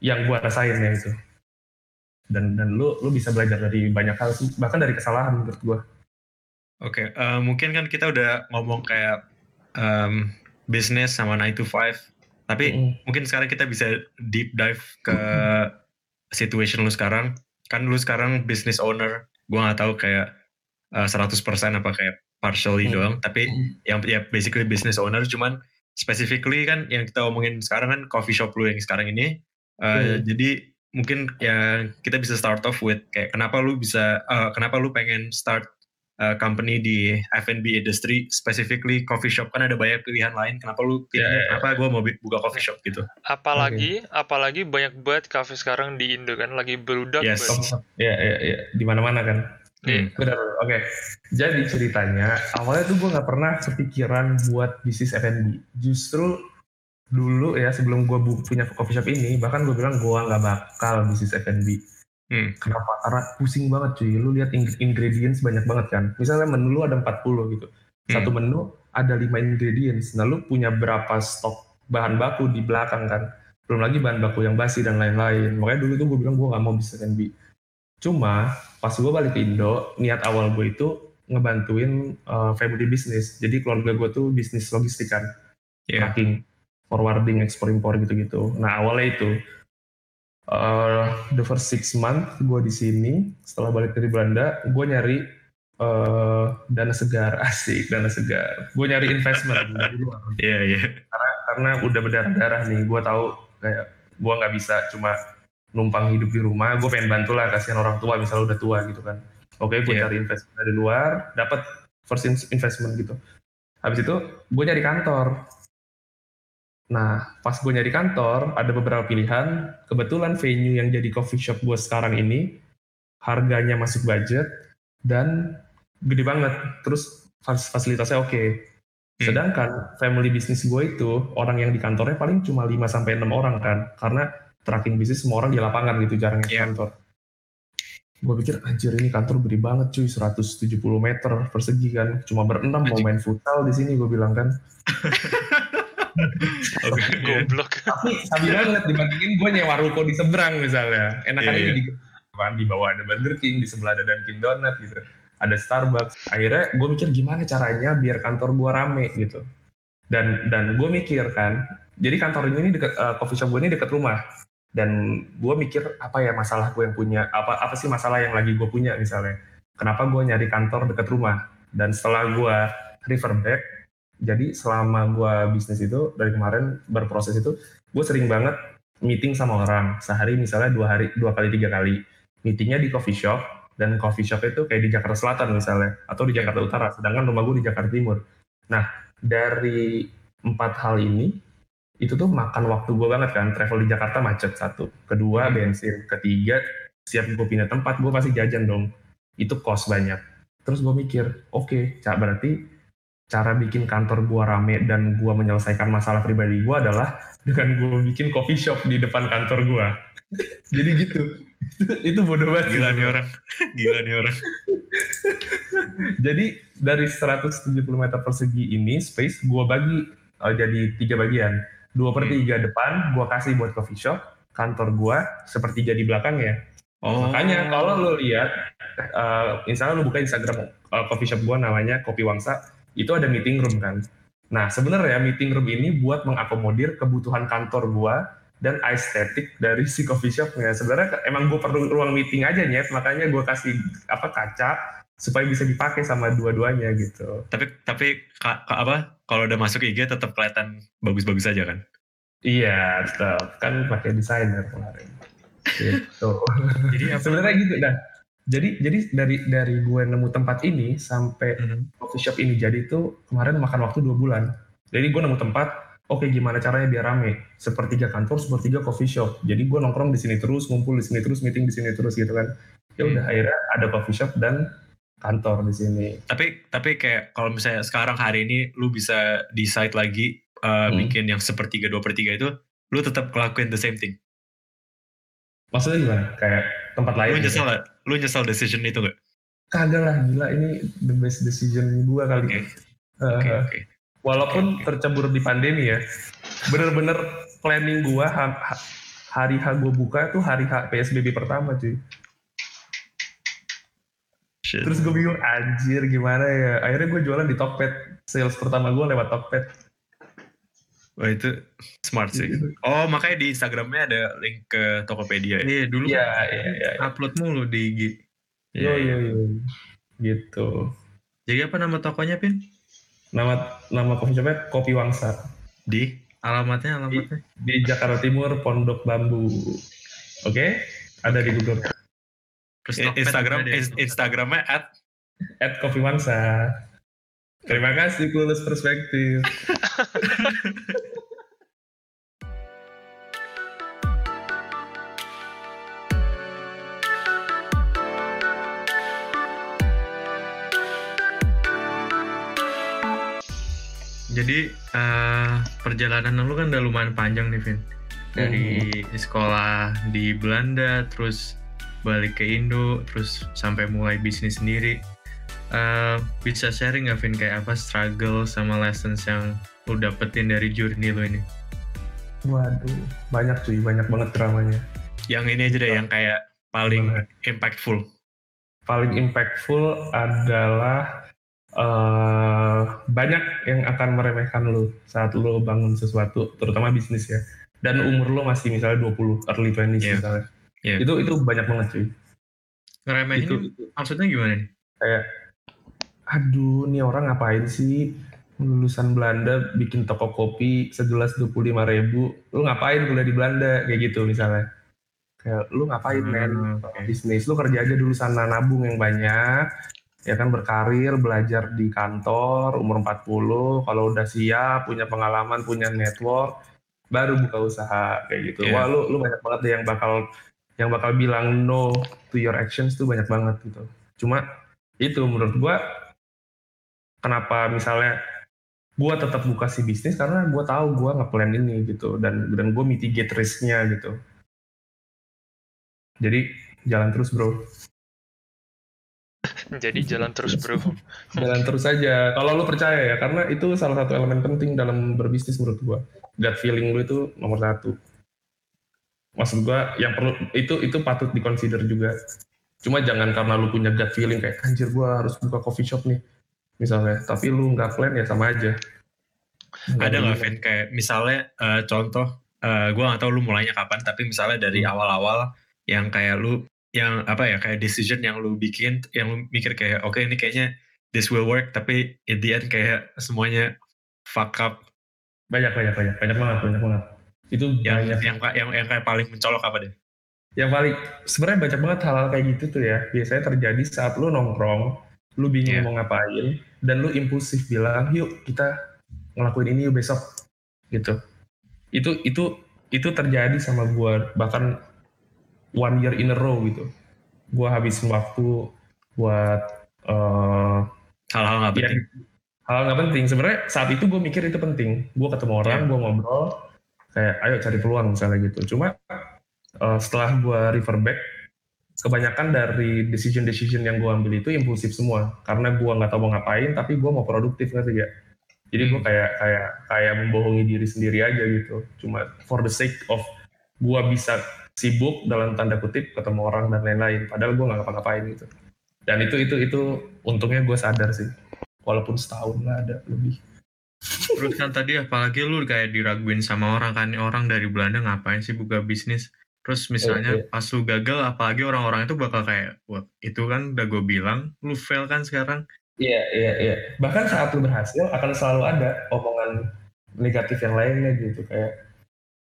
S2: yang gue rasain ya itu dan dan lu lu bisa belajar dari banyak hal bahkan dari kesalahan menurut gue
S3: oke okay, uh, eh, mungkin kan kita udah ngomong kayak um, bisnis sama 9 to 5 tapi mm. mungkin sekarang kita bisa deep dive ke situation lu sekarang kan lu sekarang business owner gue nggak tahu kayak uh, eh, 100% apa kayak partially hmm. doang tapi hmm. yang ya basically business owner cuman specifically kan yang kita omongin sekarang kan coffee shop lu yang sekarang ini uh, hmm. jadi mungkin ya kita bisa start off with kayak kenapa lu bisa uh, kenapa lu pengen start uh, company di F&B industry, specifically coffee shop kan ada banyak pilihan lain. Kenapa lu pilih? Yeah, yeah, kenapa gue mau buka coffee shop gitu?
S1: Apalagi, okay. apalagi banyak banget cafe sekarang di Indo kan lagi berudak.
S2: Yes. Iya, iya, iya. Di mana-mana kan. Hmm. Benar. Oke. Okay. Jadi ceritanya awalnya tuh gue nggak pernah kepikiran buat bisnis F&B. Justru dulu ya sebelum gue punya coffee shop ini bahkan gue bilang gue nggak bakal bisnis F&B Hmm. Kenapa? Karena pusing banget cuy. Lu lihat ingredients banyak banget kan. Misalnya menu lu ada 40 gitu. Hmm. Satu menu ada 5 ingredients. Nah lu punya berapa stok bahan baku di belakang kan. Belum lagi bahan baku yang basi dan lain-lain. Makanya dulu tuh gue bilang gue gak mau bisnis F&B. Cuma pas gue balik ke Indo, niat awal gue itu ngebantuin uh, family business. Jadi keluarga gue tuh bisnis logistik kan. Yeah. Tracking, forwarding, ekspor impor gitu-gitu. Nah awalnya itu uh, the first six month gue di sini setelah balik dari Belanda gue nyari uh, dana segar. Asik dana segar. Gue nyari investment.
S3: Dari luar. Iya yeah, iya. Yeah.
S2: karena karena udah berdarah darah nih. Gue tahu kayak gue nggak bisa cuma numpang hidup di rumah. Gue pengen bantu lah kasihan orang tua misalnya udah tua gitu kan. Oke gue yeah. cari investment dari luar dapat first investment gitu. Habis itu gue nyari kantor nah pas gue nyari kantor ada beberapa pilihan. Kebetulan venue yang jadi coffee shop gue sekarang ini harganya masuk budget dan gede banget. Terus fasilitasnya oke. Okay. Hmm. sedangkan family business gue itu orang yang di kantornya paling cuma 5 sampai enam orang kan. Karena tracking bisnis semua orang di lapangan gitu jarang yeah. kantor. Gue pikir anjir ini kantor gede banget cuy. 170 meter persegi kan. Cuma berenam mau main futsal di sini gue bilang kan
S1: okay, goblok.
S2: Tapi sabi banget dibandingin gue nyewa ruko di seberang misalnya. Enakan yeah, yeah. di di bawah ada Burger King, di sebelah ada Dunkin Donut gitu. Ada Starbucks. Akhirnya gue mikir gimana caranya biar kantor gue rame gitu. Dan dan gue mikir kan, jadi kantor ini dekat uh, coffee shop gue ini dekat rumah dan gue mikir apa ya masalah gue yang punya apa apa sih masalah yang lagi gue punya misalnya kenapa gue nyari kantor dekat rumah dan setelah gue refer back jadi selama gue bisnis itu dari kemarin berproses itu gue sering banget meeting sama orang. Sehari misalnya dua hari dua kali tiga kali. Meetingnya di coffee shop dan coffee shop itu kayak di Jakarta Selatan misalnya atau di Jakarta Utara sedangkan rumah gue di Jakarta Timur. Nah dari empat hal ini itu tuh makan waktu gue banget kan. Travel di Jakarta macet satu. Kedua hmm. bensin. Ketiga siap gue pindah tempat gue pasti jajan dong. Itu cost banyak. Terus gue mikir oke okay, berarti cara bikin kantor gue rame dan gue menyelesaikan masalah pribadi gue adalah dengan gue bikin coffee shop di depan kantor gue jadi gitu itu bodoh banget
S3: gila nih orang gila nih orang
S2: jadi dari 170 meter persegi ini space gue bagi uh, jadi tiga bagian dua per hmm. tiga hmm. depan gue kasih buat coffee shop kantor gue sepertiga di belakangnya oh. makanya kalau lo lihat uh, misalnya lo buka instagram uh, coffee shop gue namanya kopi wangsa itu ada meeting room kan nah sebenarnya meeting room ini buat mengakomodir kebutuhan kantor gue dan estetik dari si coffee shopnya sebenarnya emang gue perlu ruang meeting aja nyet makanya gue kasih apa kaca supaya bisa dipakai sama dua-duanya gitu.
S3: Tapi tapi ka, ka, apa kalau udah masuk IG tetap kelihatan bagus-bagus aja kan?
S2: Iya, tetap kan pakai desainer kemarin. Gitu. jadi sebenarnya gitu dah. Jadi jadi dari dari gue nemu tempat ini sampai mm -hmm. coffee shop ini jadi itu kemarin makan waktu dua bulan. Jadi gue nemu tempat, oke okay, gimana caranya biar rame? Sepertiga kantor, sepertiga coffee shop. Jadi gue nongkrong di sini terus, ngumpul di sini terus, meeting di sini terus gitu kan. Ya udah hmm. akhirnya ada coffee shop dan kantor di sini.
S3: Tapi tapi kayak kalau misalnya sekarang hari ini lu bisa decide lagi uh, hmm. bikin yang sepertiga dua per tiga itu, lu tetap ngelakuin the same thing.
S2: Maksudnya gimana? Kayak tempat lain?
S3: Lu nyesel gitu? Lu nyesel decision itu gak?
S2: Kagak lah, gila ini the best decision gua kali. Okay. Uh, okay, okay. Walaupun okay. tercebur di pandemi ya, bener-bener planning gua hari H gua buka tuh hari H PSBB pertama cuy. Shit. Terus gue bingung anjir gimana ya. Akhirnya gue jualan di Tokped. Sales pertama gue lewat Tokped.
S3: Wah itu smart sih. Gitu. Oh makanya di Instagramnya ada link ke Tokopedia
S2: ya? Iya dulu
S3: ya, ya, ya, upload mulu di IG.
S2: Iya iya iya. Gitu.
S3: Jadi apa nama tokonya Pin?
S2: Nama nama coffee shopnya Kopi Wangsa.
S3: Di alamatnya alamatnya?
S2: Di, di Jakarta Timur Pondok Bambu. Oke? Okay? Ada di Google.
S3: Terus Instagram Instagramnya at
S2: at Kopi Wangsa. Terima kasih Kulus Perspektif.
S3: Jadi uh, perjalanan lu kan udah lumayan panjang nih Vin. Dari hmm. sekolah di Belanda, terus balik ke Indo terus sampai mulai bisnis sendiri uh, bisa sharing nggak Vin kayak apa struggle sama lessons yang lu dapetin dari journey lu ini
S2: waduh banyak cuy banyak banget dramanya
S3: yang ini aja deh yang kayak paling banget. impactful
S2: paling impactful adalah uh, banyak yang akan meremehkan lu saat lu bangun sesuatu terutama bisnis ya dan umur lu masih misalnya 20 early 20 yeah. misalnya Yeah. Itu itu banyak banget cuy.
S3: Ngeremehin itu, maksudnya gimana nih?
S2: Kayak aduh nih orang ngapain sih lulusan Belanda bikin toko kopi segelas dua puluh lima ribu lu ngapain kuliah di Belanda kayak gitu misalnya kayak lu ngapain hmm, men okay. bisnis lu kerja aja dulu sana nabung yang banyak ya kan berkarir, belajar di kantor, umur 40, kalau udah siap, punya pengalaman, punya network, baru buka usaha kayak gitu. Yeah. Wah, lu lu banyak banget deh yang bakal yang bakal bilang no to your actions tuh banyak banget gitu. Cuma itu menurut gua kenapa misalnya gua tetap buka si bisnis karena gua tahu gua nge-plan ini gitu dan dan gua mitigate risknya gitu. Jadi jalan terus bro.
S1: Jadi jalan terus bro.
S2: jalan terus saja. Kalau lu percaya ya, karena itu salah satu elemen penting dalam berbisnis menurut gua. Gut feeling lu itu nomor satu. Maksud gua yang perlu itu itu patut dikonsider juga. Cuma jangan karena lu punya gut feeling kayak anjir gua harus buka coffee shop nih misalnya. Tapi lu nggak plan ya sama aja.
S3: Gak Ada nggak Vin kayak misalnya uh, contoh uh, gua nggak tahu lu mulainya kapan tapi misalnya dari hmm. awal-awal yang kayak lu yang apa ya kayak decision yang lu bikin yang lu mikir kayak oke okay, ini kayaknya this will work tapi in the end kayak semuanya fuck up.
S2: Banyak banyak banyak banyak banget banyak banget. Itu
S3: yang banyak. yang yang yang kayak paling mencolok apa deh?
S2: Yang paling sebenarnya banyak banget hal-hal kayak gitu tuh ya. Biasanya terjadi saat lu nongkrong lu bingung yeah. mau ngapain dan lu impulsif bilang yuk kita ngelakuin ini yuk besok gitu. Itu itu itu terjadi sama gua. Bahkan one year in a row gitu. Gue habisin waktu buat uh,
S3: hal-hal nggak ya, penting.
S2: Hal nggak penting. Sebenarnya saat itu gue mikir itu penting. Gue ketemu orang yeah. gue ngobrol kayak ayo cari peluang misalnya gitu. Cuma uh, setelah gue refer back kebanyakan dari decision decision yang gue ambil itu impulsif semua. Karena gue nggak tahu mau ngapain tapi gue mau produktif nggak? Sih ya jadi gue hmm. kayak kayak kayak membohongi diri sendiri aja gitu. Cuma for the sake of gue bisa sibuk dalam tanda kutip ketemu orang dan lain-lain. Padahal gue nggak ngapa-ngapain gitu. Dan itu itu itu untungnya gue sadar sih. Walaupun setahun lah ada lebih.
S3: Terus kan tadi apalagi lu kayak diraguin sama orang kan. Orang dari Belanda ngapain sih buka bisnis? Terus misalnya eh. pas lu gagal apalagi orang-orang itu bakal kayak wah itu kan udah gue bilang lu fail kan sekarang.
S2: Iya iya iya. Bahkan saat lu berhasil akan selalu ada omongan negatif yang lainnya gitu. Kayak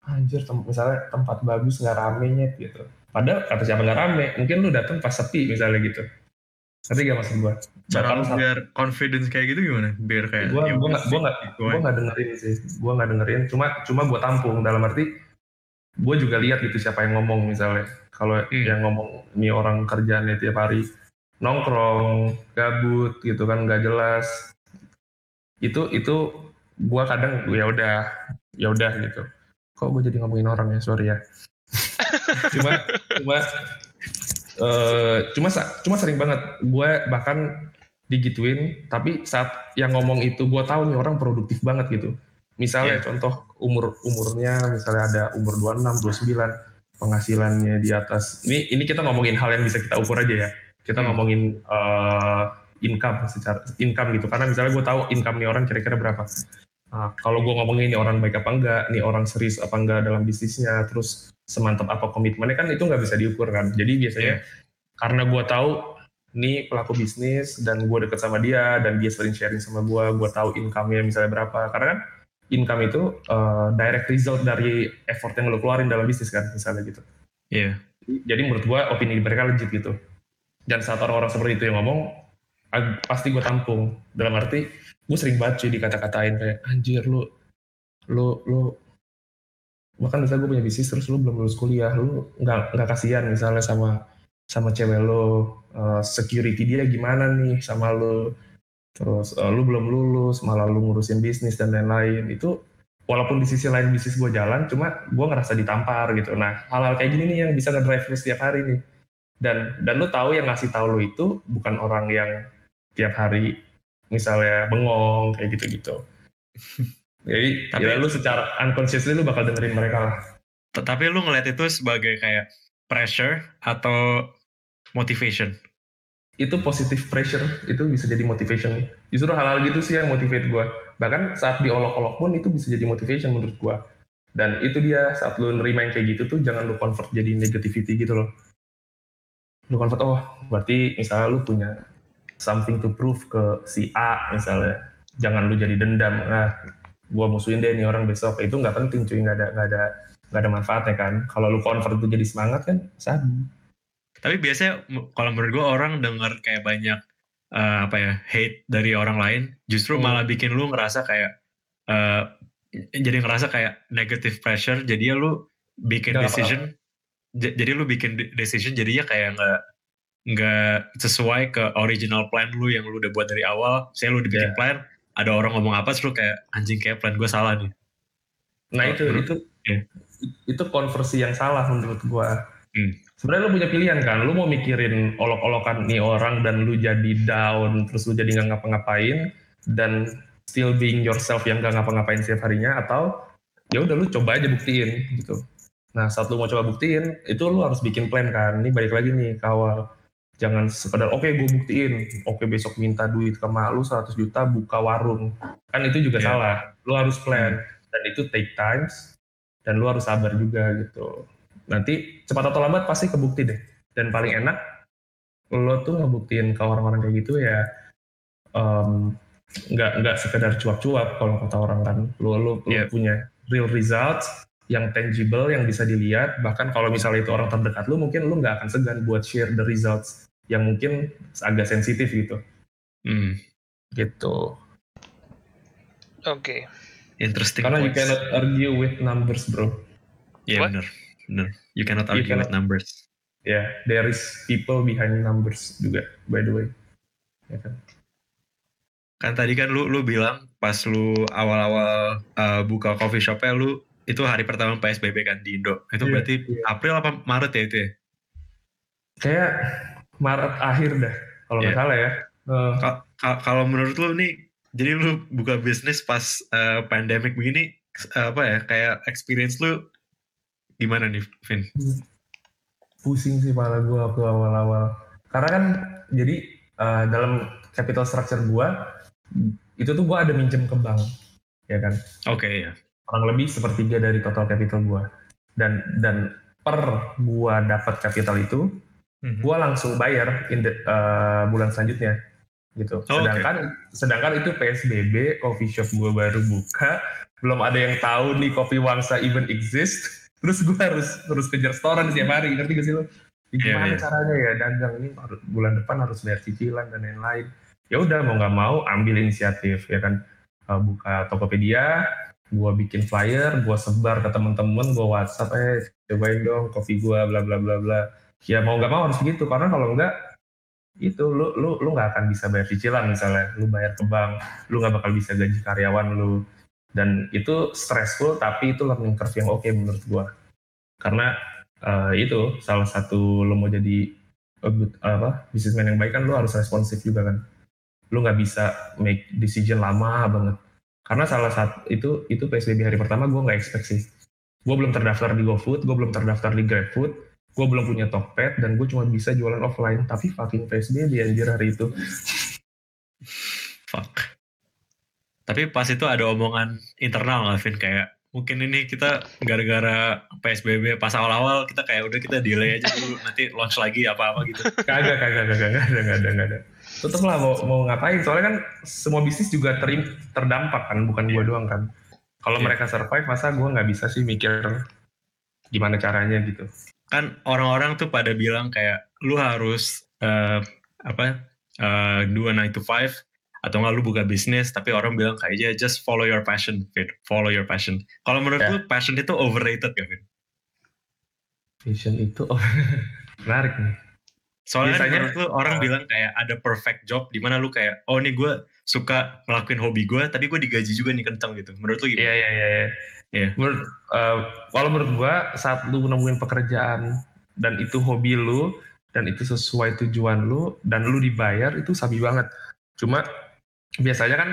S2: anjir tem misalnya tempat bagus nggak ramenya gitu. Padahal kata siapa nggak rame mungkin lu datang pas sepi misalnya gitu. Tapi gak maksud gua?
S3: Cara lu biar confidence kayak gitu gimana? Biar kayak
S2: gua ya gua nggak gua nggak gua nggak dengerin sih. Gua nggak dengerin cuma cuma gua tampung. Dalam arti gua juga lihat gitu siapa yang ngomong misalnya. Kalau hmm. yang ngomong ini orang kerjaannya tiap hari nongkrong gabut gitu kan nggak jelas. Itu itu gua kadang ya udah ya udah gitu kok gue jadi ngomongin orang ya? Sorry ya. Cuma cuma uh, cuma cuma sering banget. Gue bahkan digituin tapi saat yang ngomong itu gue tahu nih orang produktif banget gitu. Misalnya yeah. contoh umur umurnya misalnya ada umur 26 29 penghasilannya di atas. Ini ini kita ngomongin hal yang bisa kita ukur aja ya. Kita hmm. ngomongin uh, income secara income gitu. Karena misalnya gue tahu income nih orang kira-kira berapa Nah, kalau gue ngomongin ini orang baik apa enggak, nih orang serius apa enggak dalam bisnisnya, terus semantap apa komitmennya kan itu nggak bisa diukur kan. Jadi biasanya yeah. karena gue tahu nih pelaku bisnis dan gue deket sama dia dan dia sering sharing sama gue, gue tahu income-nya misalnya berapa. Karena kan income itu uh, direct result dari effort yang lo keluarin dalam bisnis kan, misalnya gitu.
S3: Iya.
S2: Yeah. Jadi menurut gue opini mereka legit gitu. Dan saat orang-orang seperti itu yang ngomong, pasti gue tampung. Dalam arti gue sering banget cuy dikata-katain kayak anjir lu lu lu. Bahkan misalnya gue punya bisnis terus lu belum lulus kuliah lu nggak nggak kasihan misalnya sama sama cewek lo uh, security dia gimana nih sama lu? Terus uh, lu belum lulus malah lu ngurusin bisnis dan lain-lain. Itu walaupun di sisi lain bisnis gue jalan cuma gue ngerasa ditampar gitu. Nah hal-hal kayak gini nih yang bisa ngedrive lu setiap hari nih. Dan dan lu tahu yang ngasih tahu lu itu bukan orang yang tiap hari misalnya bengong kayak gitu-gitu. Jadi tapi, ya lu secara unconsciously lu bakal dengerin mereka lah.
S3: Tapi lu ngeliat itu sebagai kayak pressure atau motivation?
S2: Itu positive pressure, itu bisa jadi motivation. Justru hal-hal gitu sih yang motivate gue. Bahkan saat diolok-olok pun itu bisa jadi motivation menurut gue. Dan itu dia saat lu nerima yang kayak gitu tuh jangan lu convert jadi negativity gitu loh. Lu convert, oh berarti misalnya lu punya something to prove ke si A misalnya. Jangan lu jadi dendam. Nah gua musuhin deh nih orang besok. Itu nggak penting cuy. Nggak ada nggak ada nggak ada manfaatnya kan. Kalau lu convert itu jadi semangat kan sabi
S3: tapi biasanya kalau menurut gua orang dengar kayak banyak uh, apa ya hate dari orang lain justru hmm. malah bikin lu ngerasa kayak uh, jadi ngerasa kayak negative pressure. Jadi ya lu bikin gak decision apa. jadi lu bikin decision jadinya kayak nggak nggak sesuai ke original plan lu yang lu udah buat dari awal saya lu dibikin yeah. plan ada orang ngomong apa terus lu kayak anjing kayak plan gue salah nih
S2: nah oh, itu itu yeah. itu konversi yang salah menurut gue hmm. sebenarnya lu punya pilihan kan lu mau mikirin olok-olokan nih orang dan lu jadi down terus lu jadi nggak ngapa-ngapain dan still being yourself yang gak ngapa-ngapain setiap harinya atau ya udah lu coba aja buktiin gitu. Nah saat lu mau coba buktiin itu lu harus bikin plan kan. Ini balik lagi nih kawal. Jangan sekedar oke okay, gue buktiin, oke okay, besok minta duit ke mak lu 100 juta buka warung. Kan itu juga yeah. salah. Lu harus plan dan itu take times dan lu harus sabar juga gitu. Nanti cepat atau lambat pasti kebukti deh. Dan paling enak lo tuh ngebuktiin ke orang-orang kayak gitu ya um, nggak nggak sekedar cuap-cuap kalau kata orang kan lu lu, yeah. punya real results yang tangible yang bisa dilihat bahkan kalau misalnya itu orang terdekat lu mungkin lu nggak akan segan buat share the results yang mungkin agak sensitif gitu hmm. gitu
S1: oke okay.
S3: interesting
S2: karena points. you cannot argue with numbers bro
S3: ya yeah, benar benar you cannot argue you cannot, with numbers
S2: ya yeah, there is people behind numbers juga by the way ya kan
S3: kan tadi kan lu lu bilang pas lu awal-awal uh, buka coffee shopnya lu itu hari pertama PSBB kan di Indo. Itu yeah, berarti yeah. April apa Maret ya itu ya?
S2: Kayak Maret akhir dah kalau nggak yeah. salah ya.
S3: Uh. Kalau menurut lu nih, jadi lu buka bisnis pas uh, pandemic begini uh, apa ya? Kayak experience lu gimana nih, Vin?
S2: Pusing sih malah gua waktu awal-awal. Karena kan jadi uh, dalam capital structure gua itu tuh gue ada minjem ke bank ya kan
S3: oke okay, ya
S2: kurang lebih sepertiga dari total capital gue dan dan per gue dapat capital itu mm-hmm. gue langsung bayar in the, uh, bulan selanjutnya gitu. Oh, sedangkan okay. sedangkan itu psbb coffee shop gue baru buka belum ada yang tahu nih kopi wangsa even exist. Terus gue harus harus kejar restoran setiap hari ngerti gak sih lo iya, gimana yeah, yeah. caranya ya? Dagang ini bulan depan harus bayar cicilan dan lain-lain. Ya udah mau nggak mau ambil inisiatif ya kan? Uh, buka Tokopedia gue bikin flyer gue sebar ke temen-temen gue WhatsApp eh cobain dong kopi gue bla bla bla bla ya mau nggak mau harus begitu. Karena kalau enggak itu lu lu lu nggak akan bisa bayar cicilan misalnya. Lu bayar ke bank lu nggak bakal bisa gaji karyawan lu. Dan itu stressful tapi itu learning curve yang oke okay menurut gue karena uh, itu salah satu lu mau jadi uh, apa bisnismen yang baik kan lu harus responsif juga kan. Lu nggak bisa make decision lama banget. Karena salah satu itu itu psbb hari pertama gue nggak expect gue belum terdaftar di GoFood gue belum terdaftar di GrabFood gue belum punya Tokped dan gue cuma bisa jualan offline tapi fucking psbb anjir hari itu
S3: fuck tapi pas itu ada omongan internal lah Vin kayak mungkin ini kita gara-gara PSBB pas awal-awal kita kayak udah kita delay aja dulu nanti launch lagi apa-apa gitu.
S2: Kagak, kagak, kagak, kagak ada, kagak ada, kagak ada tetep lah mau mau ngapain soalnya kan semua bisnis juga terim, terdampak kan bukan yeah. gue doang kan kalau yeah. mereka survive masa gue nggak bisa sih mikir gimana caranya gitu
S3: kan orang-orang tuh pada bilang kayak lu harus uh, apa uh, do a 9 to 5 atau nggak lu buka bisnis tapi orang bilang kayak aja just follow your passion Fit. follow your passion kalau menurut yeah. lu passion itu overrated gak Fit?
S2: passion itu menarik nih
S3: Soalnya Biasanya, menurut lu orang uh, bilang kayak ada perfect job di mana lu kayak oh nih gue suka ngelakuin hobi gue tapi gue digaji juga nih kencang gitu. Menurut lu gimana?
S2: Iya iya iya. iya. Menurut uh, kalau menurut gue saat lu nemuin pekerjaan dan itu hobi lu dan itu sesuai tujuan lu dan lu dibayar itu sabi banget. Cuma biasanya kan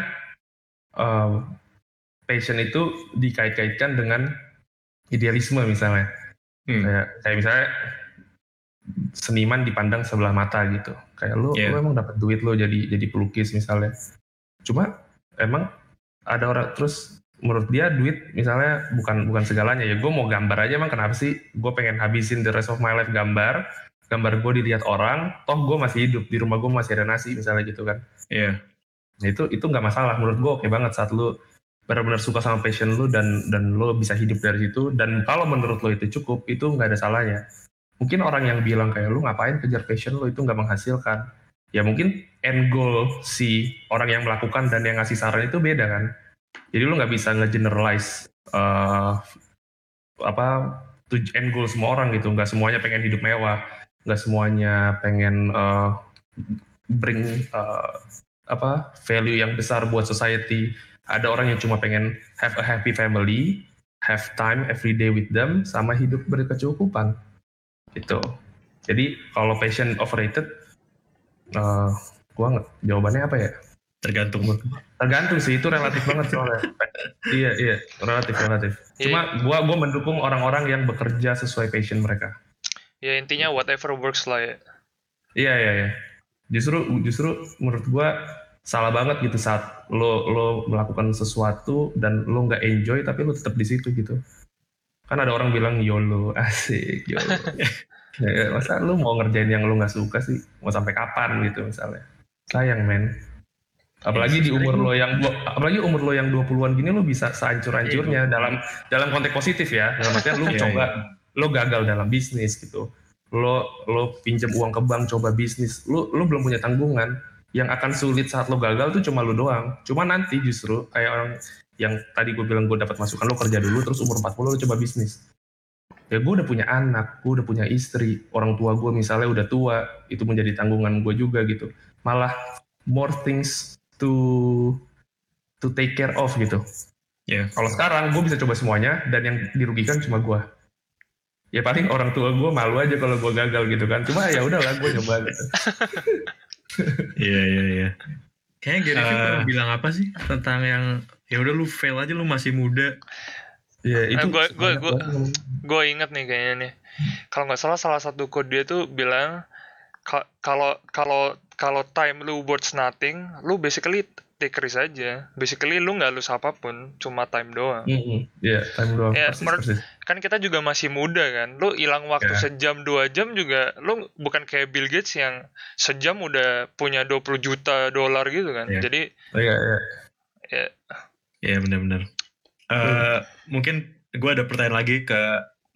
S2: uh, passion itu dikait-kaitkan dengan idealisme misalnya. Hmm. Kayak kayak misalnya seniman dipandang sebelah mata gitu. Kayak lu, yeah. lu emang dapat duit lo jadi jadi pelukis misalnya. Cuma emang ada orang terus menurut dia duit misalnya bukan bukan segalanya ya. Gue mau gambar aja emang kenapa sih? Gue pengen habisin the rest of my life gambar. Gambar gue dilihat orang toh gue masih hidup di rumah gue masih ada nasi misalnya gitu kan.
S3: Iya.
S2: Yeah. nah, itu itu nggak masalah. Menurut gue oke okay banget saat lu benar-benar suka sama passion lu dan dan lo bisa hidup dari situ. Dan kalau menurut lo itu cukup itu nggak ada salahnya. Mungkin orang yang bilang kayak lu ngapain kejar passion lu? Itu nggak menghasilkan ya mungkin end goal si orang yang melakukan dan yang ngasih saran itu beda kan. Jadi lu nggak bisa nge-generalize uh, apa end goal semua orang gitu. Nggak semuanya pengen hidup mewah, nggak semuanya pengen uh, bring uh, apa value yang besar buat society. Ada orang yang cuma pengen have a happy family, have time every day with them, sama hidup berkecukupan. Gitu. Jadi kalau passion overrated, uh, gua nggak jawabannya apa ya?
S3: Tergantung.
S2: Tergantung sih itu relatif banget soalnya. iya iya relatif relatif. Cuma iya. gua gua mendukung orang-orang yang bekerja sesuai passion mereka.
S1: Ya intinya whatever works lah ya.
S2: Iya iya iya. Justru justru menurut gua salah banget gitu saat lo lo melakukan sesuatu dan lo nggak enjoy tapi lo tetap di situ gitu kan ada orang bilang yolo asik yolo ya, ya, masa lo mau ngerjain yang lo nggak suka sih? Mau sampai kapan gitu misalnya? Sayang men. Apalagi di umur lo yang apalagi umur lo yang 20-an gini lo bisa sehancur-hancurnya iya, dalam dalam konteks positif ya. Dalam artian lo iya, coba iya. lo gagal dalam bisnis gitu. Lo lo pinjam uang ke bank coba bisnis. Lo lo belum punya tanggungan. Yang akan sulit saat lo gagal tuh cuma lo doang. Cuma nanti justru kayak orang yang tadi gue bilang gue dapat masukan lo kerja dulu terus umur 40 lo coba bisnis. Ya gue udah punya anak, gue udah punya istri, orang tua gue misalnya udah tua, itu menjadi tanggungan gue juga gitu. Malah more things to to take care of gitu. Ya, yeah. kalau sekarang gue bisa coba semuanya dan yang dirugikan cuma gue. Ya paling orang tua gue malu aja kalau gue gagal gitu kan. Cuma ya udahlah gue coba gitu.
S3: Iya iya iya. Kayaknya Gary uh, bilang apa sih tentang yang ya udah lu fail aja lu masih muda.
S1: Iya itu. Gue gue gue gue inget nih kayaknya nih. Kalau nggak salah salah satu code dia tuh bilang kalau kalau kalau time lu worth nothing, lu basically take risk aja. Basically lu nggak lose apa pun, cuma time doang.
S2: Iya, mm -hmm. yeah, time doang.
S1: Ya, persis, persis. kan kita juga masih muda kan. Lu hilang waktu yeah. sejam dua jam juga, lu bukan kayak Bill Gates yang sejam udah punya 20 juta dolar gitu kan. Yeah. Jadi,
S2: oh, iya, iya.
S3: Ya, yeah, benar-benar. Uh, hmm. Mungkin gue ada pertanyaan lagi ke,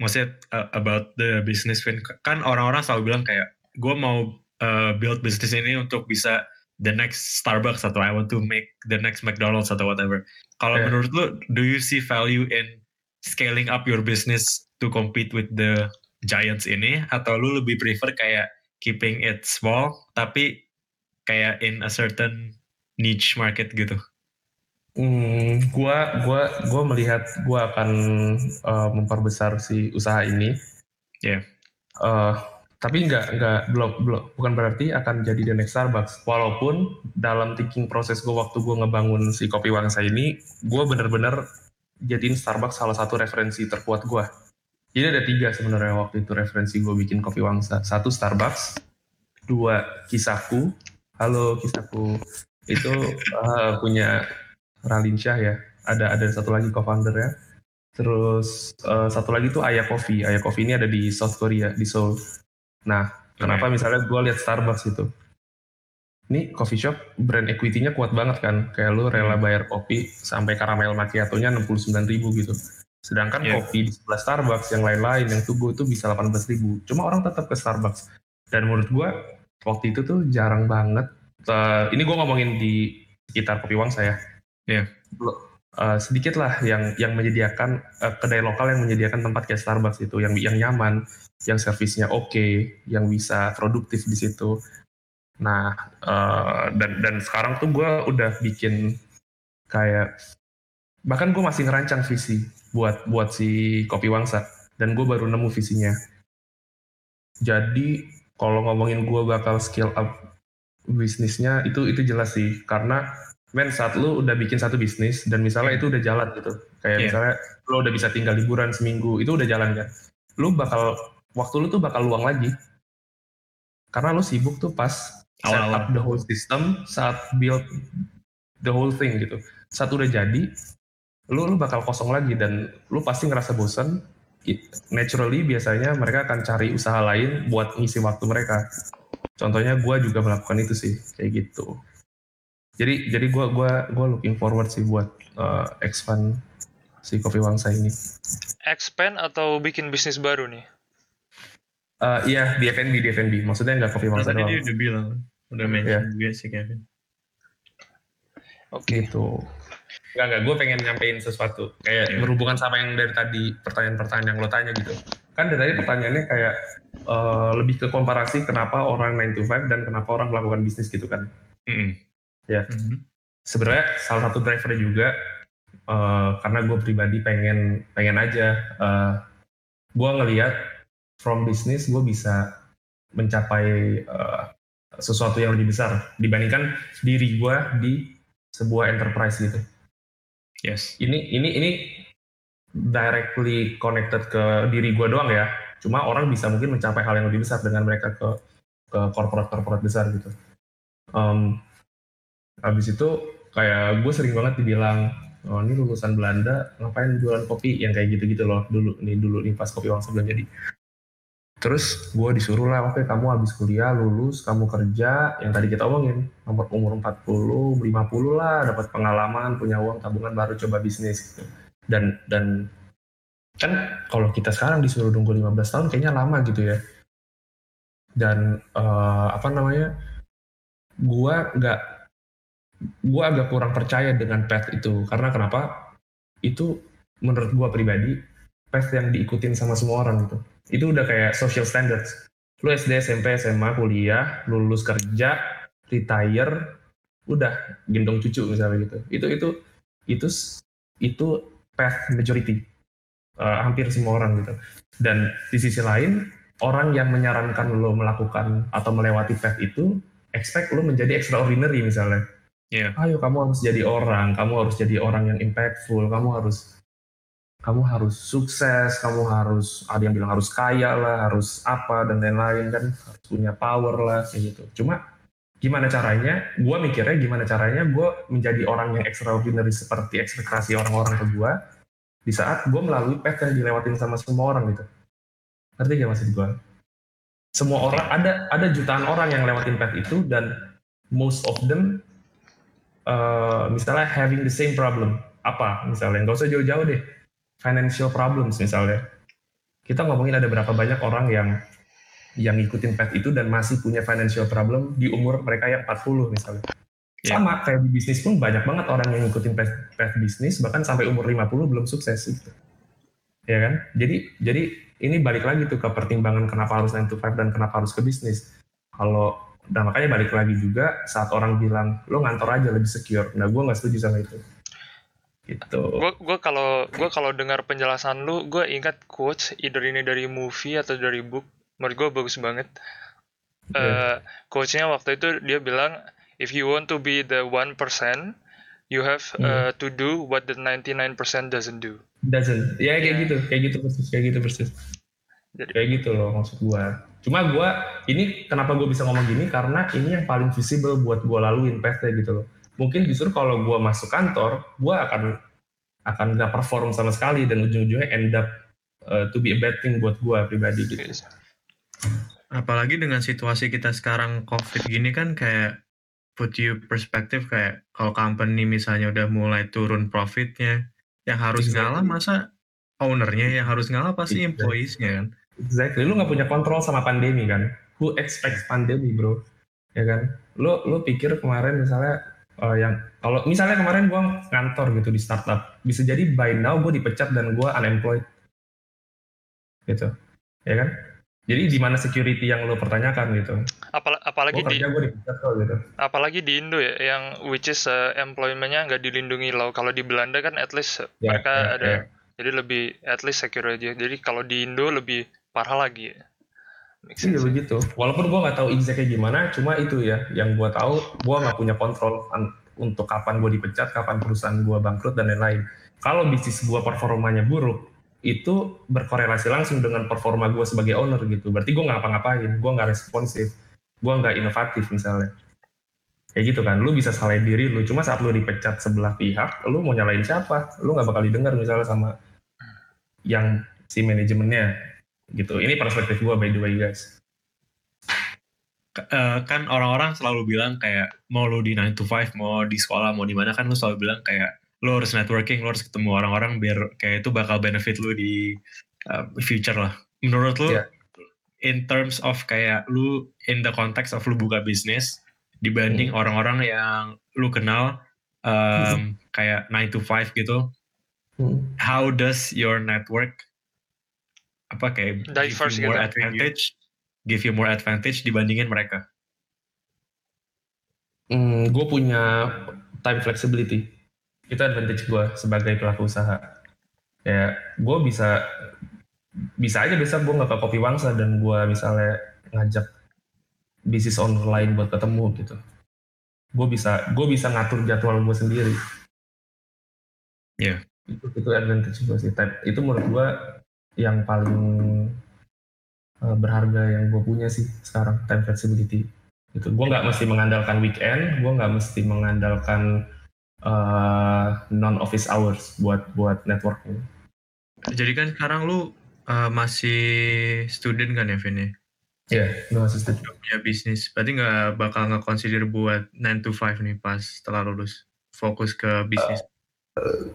S3: maksudnya uh, about the business fin. Kan orang-orang selalu bilang kayak, gue mau uh, build bisnis ini untuk bisa the next Starbucks atau I want to make the next McDonald's atau whatever. Kalau yeah. menurut lu, do you see value in scaling up your business to compete with the giants ini atau lu lebih prefer kayak keeping it small tapi kayak in a certain niche market gitu?
S2: Hmm, gua gua gua melihat gua akan uh, memperbesar si usaha ini.
S3: Ya. Yeah.
S2: Uh, tapi nggak nggak belum belum bukan berarti akan jadi the next Starbucks walaupun dalam thinking proses gue waktu gue ngebangun si kopi wangsa ini gue bener-bener jadiin Starbucks salah satu referensi terkuat gue jadi ada tiga sebenarnya waktu itu referensi gue bikin kopi wangsa satu Starbucks dua kisahku halo kisahku itu uh, punya Ralinsyah ya ada ada satu lagi co-founder ya terus uh, satu lagi tuh Ayah Coffee Ayah Coffee ini ada di South Korea di Seoul Nah, kenapa okay. misalnya gue lihat Starbucks itu? Ini coffee shop brand equity-nya kuat banget kan. Kayak lu rela hmm. bayar kopi sampai karamel macchiato-nya 69 ribu gitu. Sedangkan yeah. kopi di sebelah Starbucks yang lain-lain yang tugu itu bisa 18 ribu. Cuma orang tetap ke Starbucks. Dan menurut gue waktu itu tuh jarang banget. Uh, ini gue ngomongin di sekitar kopi wang saya.
S3: Yeah.
S2: Uh, sedikit lah yang yang menyediakan uh, kedai lokal yang menyediakan tempat kayak Starbucks itu yang yang nyaman, yang servisnya oke, okay, yang bisa produktif di situ. Nah, uh, dan dan sekarang tuh gue udah bikin kayak bahkan gue masih ngerancang visi buat buat si kopi wangsa dan gue baru nemu visinya. Jadi kalau ngomongin gue bakal scale up bisnisnya itu itu jelas sih karena men saat lu udah bikin satu bisnis dan misalnya itu udah jalan gitu kayak yeah. misalnya lu udah bisa tinggal liburan seminggu itu udah jalan kan lu bakal waktu lu tuh bakal luang lagi. Karena lu sibuk tuh pas Awal set up the whole system saat build the whole thing gitu. Saat udah jadi, lu lu bakal kosong lagi dan lu pasti ngerasa bosan. Naturally biasanya mereka akan cari usaha lain buat ngisi waktu mereka. Contohnya gue juga melakukan itu sih kayak gitu. Jadi jadi gue gua gua looking forward sih buat uh, expand si kopi wangsa ini.
S1: Expand atau bikin bisnis baru nih?
S2: Uh, iya di FNB di FNB maksudnya nggak kopi mangsa doang.
S3: Tadi dia udah bilang. udah mention yeah. juga sih Kevin.
S2: Oke. Okay. Gitu. Enggak, enggak. Gue pengen nyampein sesuatu. Kayak yeah. berhubungan sama yang dari tadi, pertanyaan-pertanyaan yang lo tanya gitu. Kan dari tadi pertanyaannya kayak uh, lebih ke komparasi kenapa orang 9 to 5 dan kenapa orang melakukan bisnis gitu kan. Mm -hmm. Ya. Mm -hmm. Sebenarnya salah satu driver juga, uh, karena gue pribadi pengen pengen aja, uh, gue ngeliat from bisnis gue bisa mencapai uh, sesuatu yang lebih besar dibandingkan diri gue di sebuah enterprise gitu.
S3: Yes.
S2: Ini ini ini directly connected ke diri gue doang ya. Cuma orang bisa mungkin mencapai hal yang lebih besar dengan mereka ke ke corporate-corporate besar gitu. Um, habis itu kayak gue sering banget dibilang, oh ini lulusan Belanda ngapain jualan kopi yang kayak gitu-gitu loh dulu nih dulu nih pas kopi uang sebelum jadi. Terus gue disuruh lah, oke kamu habis kuliah, lulus, kamu kerja, yang tadi kita omongin, nomor umur 40, 50 lah, dapat pengalaman, punya uang tabungan, baru coba bisnis gitu. Dan dan kan kalau kita sekarang disuruh nunggu 15 tahun kayaknya lama gitu ya. Dan uh, apa namanya, gue nggak, gue agak kurang percaya dengan path itu, karena kenapa? Itu menurut gue pribadi, path yang diikutin sama semua orang gitu. Itu udah kayak social standards. Lu SD SMP SMA kuliah lulus kerja retire udah gendong cucu misalnya gitu. Itu itu itu itu path majority. Uh, hampir semua orang gitu. Dan di sisi lain orang yang menyarankan lo melakukan atau melewati path itu expect lo menjadi extraordinary misalnya yeah. ayo kamu harus jadi orang kamu harus jadi orang yang impactful kamu harus kamu harus sukses, kamu harus ada yang bilang harus kaya lah, harus apa dan lain-lain kan, harus punya power lah kayak gitu. Cuma gimana caranya? Gue mikirnya gimana caranya gue menjadi orang yang extraordinary seperti ekspektasi orang-orang ke gue di saat gue melalui path yang dilewatin sama semua orang gitu. Ngerti gak maksud gue? Semua orang ada ada jutaan orang yang lewatin path itu dan most of them uh, misalnya having the same problem apa misalnya nggak usah jauh-jauh deh financial problems misalnya. Kita ngomongin ada berapa banyak orang yang yang ngikutin path itu dan masih punya financial problem di umur mereka yang 40 misalnya. Yeah. Sama kayak di bisnis pun banyak banget orang yang ngikutin path, path bisnis bahkan sampai umur 50 belum sukses gitu. Ya kan? Jadi jadi ini balik lagi tuh ke pertimbangan kenapa harus 9 to 5 dan kenapa harus ke bisnis. Kalau dan makanya balik lagi juga saat orang bilang lo ngantor aja lebih secure. Nah gue nggak setuju sama itu gitu.
S1: Gue gue kalau gue kalau dengar penjelasan lu, gue ingat quotes either ini dari movie atau dari book. Menurut gue bagus banget. Yeah. Uh, quotesnya waktu itu dia bilang, if you want to be the one percent, you have hmm. uh, to do what the 99% doesn't do.
S2: Doesn't. Ya kayak yeah. gitu, kayak gitu persis, kayak gitu persis. Jadi, kayak gitu loh maksud gue. Cuma gue ini kenapa gue bisa ngomong gini karena ini yang paling visible buat gue laluin path gitu loh mungkin justru kalau gue masuk kantor gue akan akan nggak perform sama sekali dan ujung-ujungnya end up uh, to be a bad thing buat gue pribadi gitu.
S3: Apalagi dengan situasi kita sekarang COVID gini kan kayak put you perspektif kayak kalau company misalnya udah mulai turun profitnya, yang harus exactly. ngalah masa ownernya yang harus ngalah pasti exactly. employees-nya kan.
S2: Exactly, lu nggak punya kontrol sama pandemi kan. Who expects pandemi bro? Ya kan? Lu lu pikir kemarin misalnya uh, yang kalau misalnya kemarin gue ngantor gitu di startup, bisa jadi by now gue dipecat dan gue unemployed, gitu, ya kan? Jadi di mana security yang lo pertanyakan gitu?
S1: Apal apalagi di kok, gitu. Apalagi di Indo ya, yang which is uh, employmentnya nggak dilindungi lo. Kalau di Belanda kan at least yeah, mereka yeah, ada, yeah. jadi lebih at least secure aja. Jadi kalau di Indo lebih parah lagi. Ya.
S2: Iya begitu. Walaupun gue nggak tahu exactly gimana, cuma itu ya yang gue tahu, gue nggak punya kontrol untuk kapan gue dipecat, kapan perusahaan gue bangkrut dan lain-lain. Kalau bisnis gue performanya buruk, itu berkorelasi langsung dengan performa gue sebagai owner gitu. Berarti gue nggak ngapa-ngapain, gue nggak responsif, gue nggak inovatif misalnya. Kayak gitu kan, lu bisa salahin diri lu, cuma saat lu dipecat sebelah pihak, lu mau nyalain siapa? Lu nggak bakal didengar misalnya sama yang si manajemennya gitu ini perspektif gue by the way guys
S3: uh, kan orang-orang selalu bilang kayak mau lu di 9 to 5 mau di sekolah mau di mana kan lu selalu bilang kayak lu harus networking lu harus ketemu orang-orang biar kayak itu bakal benefit lu di uh, future lah menurut lu yeah. in terms of kayak lu in the context of lu buka bisnis dibanding orang-orang yang lu kenal um, kayak 9 to 5 gitu.
S2: Hmm.
S3: How does your network apa kayak
S1: Diverse
S3: give you more
S1: gitu.
S3: advantage, give you more advantage dibandingin mereka?
S2: Hmm, gue punya time flexibility. Itu advantage gue sebagai pelaku usaha. Ya, gue bisa bisa aja bisa gue nggak ke kopi wangsa dan gue misalnya ngajak bisnis lain buat ketemu gitu. Gue bisa gue bisa ngatur jadwal gue sendiri.
S3: Iya.
S2: Itu itu advantage gue sih. Time- Itu menurut gue yang paling eh, berharga yang gue punya sih sekarang time flexibility gitu gue nggak mesti mengandalkan weekend gue nggak mesti mengandalkan non office hours buat buat networking
S3: Jadi kan sekarang lu uh, masih student kan ya, Vin ya?
S2: Iya, gue masih.
S3: Udah punya bisnis. Berarti nggak bakal nge-consider buat 9 to 5 nih pas setelah lulus. Fokus ke bisnis.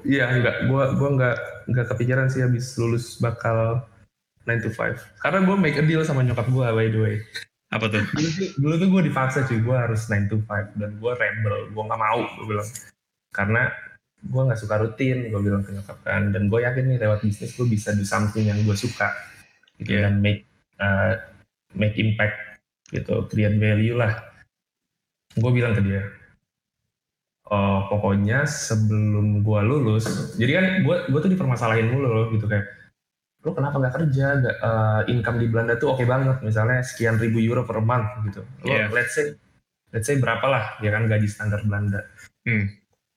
S2: Iya, enggak. Gua gua enggak enggak kepikiran sih habis lulus bakal 9 to 5. Karena gue make a deal sama nyokap gue by the way.
S3: Apa tuh?
S2: Dulu tuh, dulu tuh gue dipaksa cuy, gue harus 9 to 5 dan gue rebel, gue nggak mau gue bilang. Karena gue nggak suka rutin, gue bilang ke nyokap kan. Dan gue yakin nih lewat bisnis gue bisa do something yang gue suka. Gitu
S3: Iya.
S2: dan make uh, make impact gitu, create value lah. Gue bilang ke dia, oh, pokoknya sebelum gue lulus, jadi kan gue gue tuh dipermasalahin mulu loh gitu kayak, lo kenapa nggak kerja? Gak, uh, income di Belanda tuh oke banget, misalnya sekian ribu euro per month gitu. Lo
S3: Iya.
S2: let's say let's say berapa lah, ya kan gaji standar Belanda.
S3: Hmm.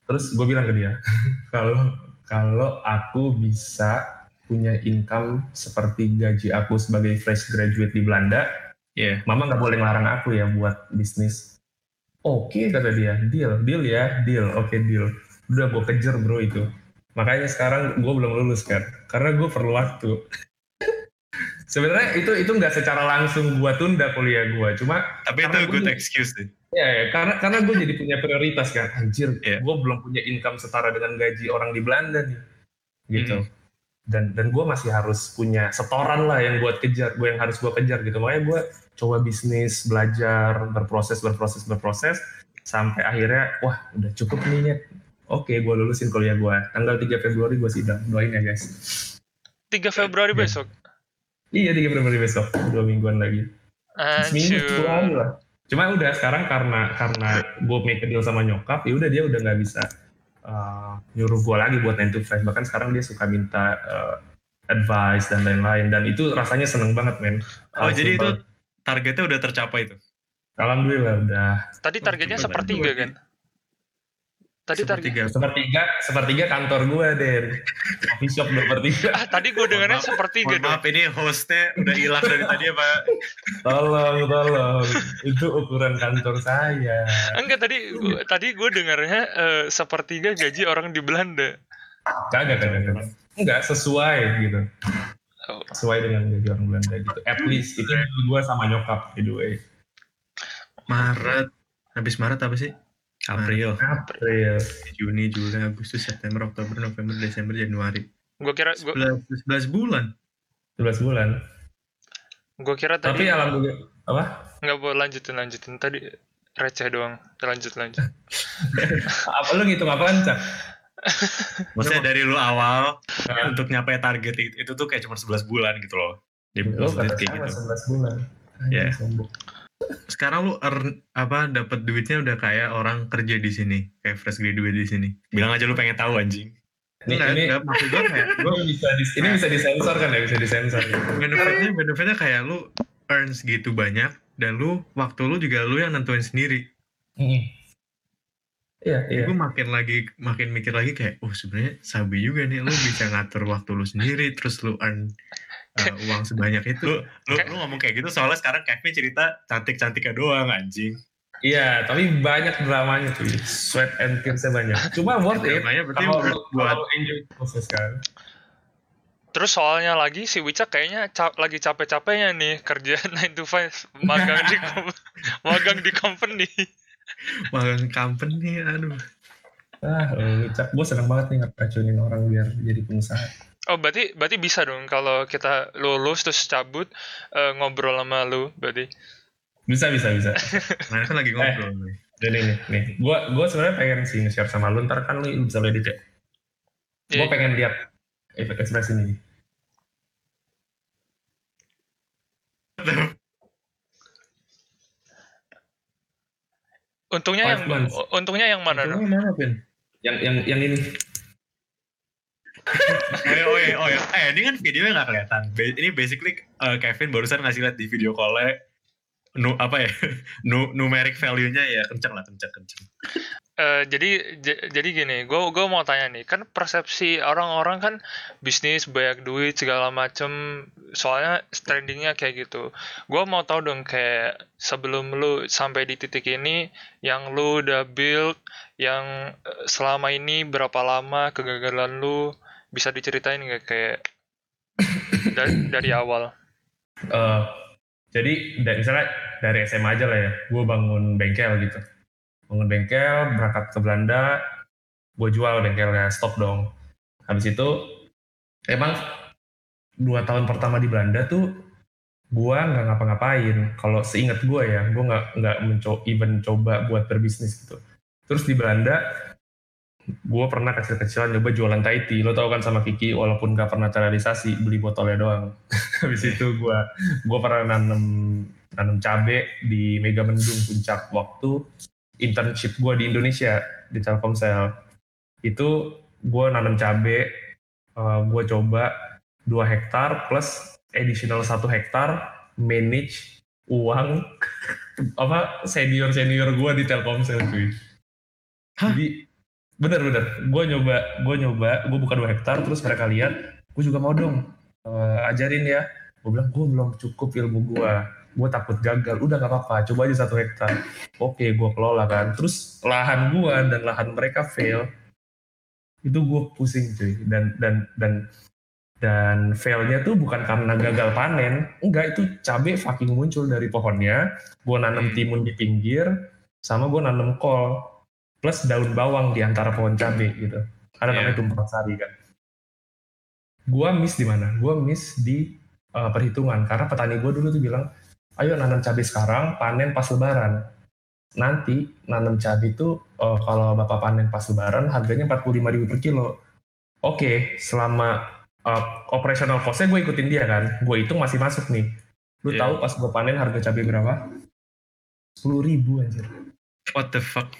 S2: Terus gue bilang ke dia, kalau kalau aku bisa punya income seperti gaji aku sebagai fresh graduate di Belanda,
S3: Iya.
S2: mama nggak boleh ngelarang aku ya buat bisnis. Oke kata dia, deal, deal ya, deal, oke deal. Udah gue kejar bro itu. Makanya sekarang gue belum lulus kan, karena gue perlu waktu. Sebenarnya itu itu nggak secara langsung gue tunda kuliah gue, cuma
S3: Tapi itu good
S2: gua-
S3: excuse deh.
S2: Ya, ya, karena karena gue jadi punya prioritas kan, anjir,
S3: Iya.
S2: gue belum punya income setara dengan gaji orang di Belanda nih, gitu.
S3: Hmm.
S2: Dan dan gue masih harus punya setoran lah yang buat kejar, gue yang harus gue kejar gitu. Makanya gue coba bisnis, belajar, berproses, berproses, berproses, sampai akhirnya, wah udah cukup nih Nyet. Oke, gue lulusin kuliah gue. Tanggal 3 Februari gue sidang, doain ya guys.
S1: 3 Februari
S2: Iya.
S1: besok.
S2: Iya 3 Februari besok, dua mingguan lagi. Seminggu hari lah. Cuma udah sekarang karena karena gue make deal sama nyokap, ya udah dia udah nggak bisa uh, nyuruh gue lagi buat 9 to 5. Bahkan sekarang dia suka minta uh, advice dan lain-lain. Dan itu rasanya seneng banget men.
S3: Oh, jadi itu. Targetnya udah tercapai tuh.
S2: Alhamdulillah udah.
S1: Tadi targetnya sepertiga kan? Tadi target.
S3: Sepertiga.
S2: Sepertiga, sepertiga kantor gue Den. Coffee shop dua per tiga.
S1: Ah, tadi gue dengarnya sepertiga
S3: Mohon maaf ini hostnya udah hilang dari tadi ya Pak.
S2: Tolong, tolong. Itu ukuran kantor saya.
S1: Enggak tadi gua, tadi gue dengarnya eh, sepertiga gaji orang di Belanda.
S2: Kagak, kagak, kagak. Enggak, sesuai gitu.
S1: Oh.
S2: Sesuai dengan gaji orang Belanda gitu. At least, itu gue sama nyokap by the way.
S3: Maret. Habis Maret apa sih? April,
S2: April.
S3: Juni, Juli, Agustus, September, Oktober, November, Desember, Januari.
S1: Gue kira gue
S3: 11, 11 bulan.
S2: 11 bulan.
S1: gue kira
S2: Tapi
S1: tadi
S2: alhamdulillah apa?
S1: nggak boleh lanjutin lanjutin tadi receh doang lanjut lanjut
S2: Apa lu ngitung apaan, Cak?
S3: Maksudnya dari lu awal
S2: Nah,
S3: untuk nyampe target itu, itu tuh kayak cuma 11 bulan gitu loh. Di
S2: kata
S3: kayak gitu.
S2: 11 bulan.
S3: Iya.
S2: sombong.
S3: Sekarang lu earn apa dapat duitnya udah kayak orang kerja di sini, kayak fresh graduate di sini. Bilang aja lu pengen tahu anjing.
S2: Ini,
S3: Enggak,
S2: ini,
S3: enggak, maksud gue kayak
S2: gua bisa dis- ini bisa disensor kan ya? Bisa disensor.
S3: benefitnya benefitnya kayak lu earn segitu banyak dan lu waktu lu juga lu yang nentuin sendiri.
S2: Iya, iya.
S3: Gue makin lagi makin mikir lagi kayak, oh sebenarnya sabi juga nih lu bisa ngatur waktu lu sendiri, terus lu earn uh, uang sebanyak itu. Lu, lu, lu ngomong kayak gitu soalnya sekarang Kevin cerita cantik-cantiknya doang anjing.
S2: Iya, tapi banyak dramanya tuh. Sweat and tears-nya banyak. Cuma worth it.
S3: Namanya berarti
S2: Kalau
S3: buat
S2: kalau enjoy proses kan.
S1: terus soalnya lagi si Wicak kayaknya ca- lagi capek-capeknya nih kerja 9 to 5 magang di magang di company
S3: magang company, aduh.
S2: Ah, lu cak. Gue seneng banget nih ngeracunin orang biar jadi pengusaha.
S1: oh berarti berarti bisa dong kalau kita lulus terus cabut eh, ngobrol sama lu berarti
S2: Bisa bisa bisa.
S3: Nah kan lagi ngobrol
S2: eh, nih. Dan ini nih, gua gua sebenarnya pengen sih nge-share sama lu ntar kan lu bisa lihat ya. Gue yeah. pengen lihat ekspresi ini.
S1: Untungnya yang months. untungnya yang mana?
S2: Untungnya mana, Ben? Yang yang yang ini.
S3: oh, ya, oh, ya, oh ya, eh ini kan videonya nggak kelihatan. Ini basically uh, Kevin barusan ngasih lihat di video call nu apa ya nu numeric value-nya ya kenceng lah kenceng kenceng.
S1: Uh, jadi jadi gini, gue gue mau tanya nih, kan persepsi orang-orang kan bisnis banyak duit segala macem, soalnya trendingnya kayak gitu. Gue mau tahu dong kayak sebelum lu sampai di titik ini, yang lu udah build, yang eh, selama ini berapa lama kegagalan lu bisa diceritain nggak kayak dari, dari awal?
S2: Uh, jadi misalnya dari SMA aja lah ya, gue bangun bengkel gitu bangun bengkel berangkat ke Belanda gue jual bengkelnya stop dong. Habis itu emang dua tahun pertama di Belanda tuh gue nggak ngapa-ngapain. Kalau seingat gue ya gue nggak nggak mencoba even coba buat berbisnis gitu. Terus di Belanda gue pernah kecil-kecilan coba jualan Tahiti lo tau kan sama Kiki walaupun gak pernah terrealisasi beli botolnya doang. Habis itu gue gue pernah nanam nanam cabe di Mega Mendung puncak waktu internship gue di Indonesia di Telkomsel. Itu gue nanam cabe uh, gue coba dua hektar plus additional satu hektar manage uang apa senior senior gue di Telkomsel cuy. Hah? jadi bener-bener gue nyoba gue nyoba gue buka dua hektar terus mereka lihat gue juga mau dong uh, ajarin ya. Gue bilang gue belum cukup ilmu gue gue takut gagal. Udah gak apa-apa. Coba aja satu hektar. Oke gue kelola kan? Terus lahan gue dan lahan mereka fail. Itu gue pusing cuy. Dan dan dan dan failnya tuh bukan karena gagal panen. Enggak itu cabai fucking muncul dari pohonnya. Gue nanam hmm. timun di pinggir sama gue nanam kol plus daun bawang di antara pohon cabai gitu. Ada yeah. namanya tumpang sari kan? Gue miss di mana? Gue miss di uh, perhitungan. Karena petani gue dulu tuh bilang ayo nanam cabai sekarang, panen pas lebaran. Nanti nanam cabai itu uh, kalau Bapak panen pas lebaran harganya 45.000 per kilo. Oke, selama uh, operational cost-nya gue ikutin dia kan. Gue itu masih masuk nih. Lu yeah. tahu pas gue panen harga cabai berapa? 10 ribu anjir.
S3: What the fuck?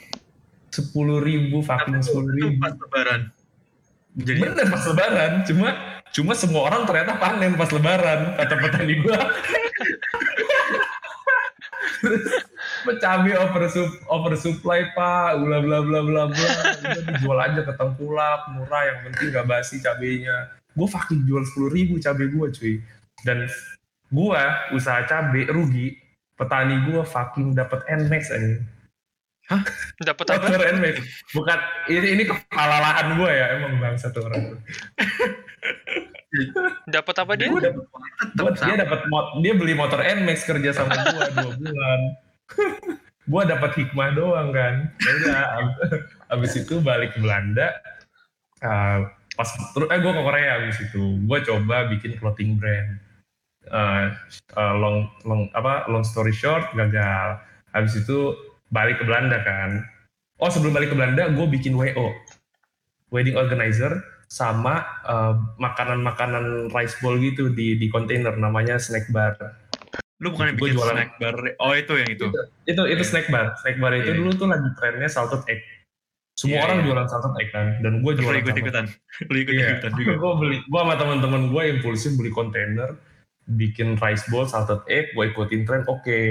S2: 10 ribu, fucking 10 ribu.
S3: pas lebaran.
S2: Jadi... Bener pas lebaran, cuma cuma semua orang ternyata panen pas lebaran, kata petani gue. cabai over sup, over supply pak, bla bla bla bla bla. Dijual aja ke tengkulap, murah yang penting gak basi cabenya. Gue fucking jual sepuluh ribu cabai gue cuy. Dan gue usaha cabai rugi, petani gue fucking dapat nmax aja.
S1: Hah? Dapat apa?
S2: nmax. Bukan ini ini kepala lahan gue ya emang bang satu orang.
S1: dapat apa dia?
S2: Dia dapat dia dapat dia beli motor Nmax kerja sama gua dua bulan. gua dapat hikmah doang kan. Ya udah abis itu balik ke Belanda. Uh, pas terus eh gua ke Korea abis itu. Gua coba bikin clothing brand. Uh, uh, long long apa long story short gagal. Habis itu balik ke Belanda kan. Oh sebelum balik ke Belanda gue bikin WO. Wedding organizer sama uh, makanan-makanan rice bowl gitu di di kontainer namanya snack bar.
S3: Lu bukan bikin jualan snack bar? Oh itu yang itu.
S2: Itu itu, itu yeah. snack bar. Snack bar itu yeah. dulu tuh lagi trennya salted egg. Semua yeah, orang yeah. jualan salted egg kan, dan gue jualan.
S3: ikut ikutan. Lu ikut ikutan juga.
S2: gue beli, gue sama teman-teman gue impulsif beli kontainer, bikin rice bowl salted egg, gue ikutin tren. Oke, okay.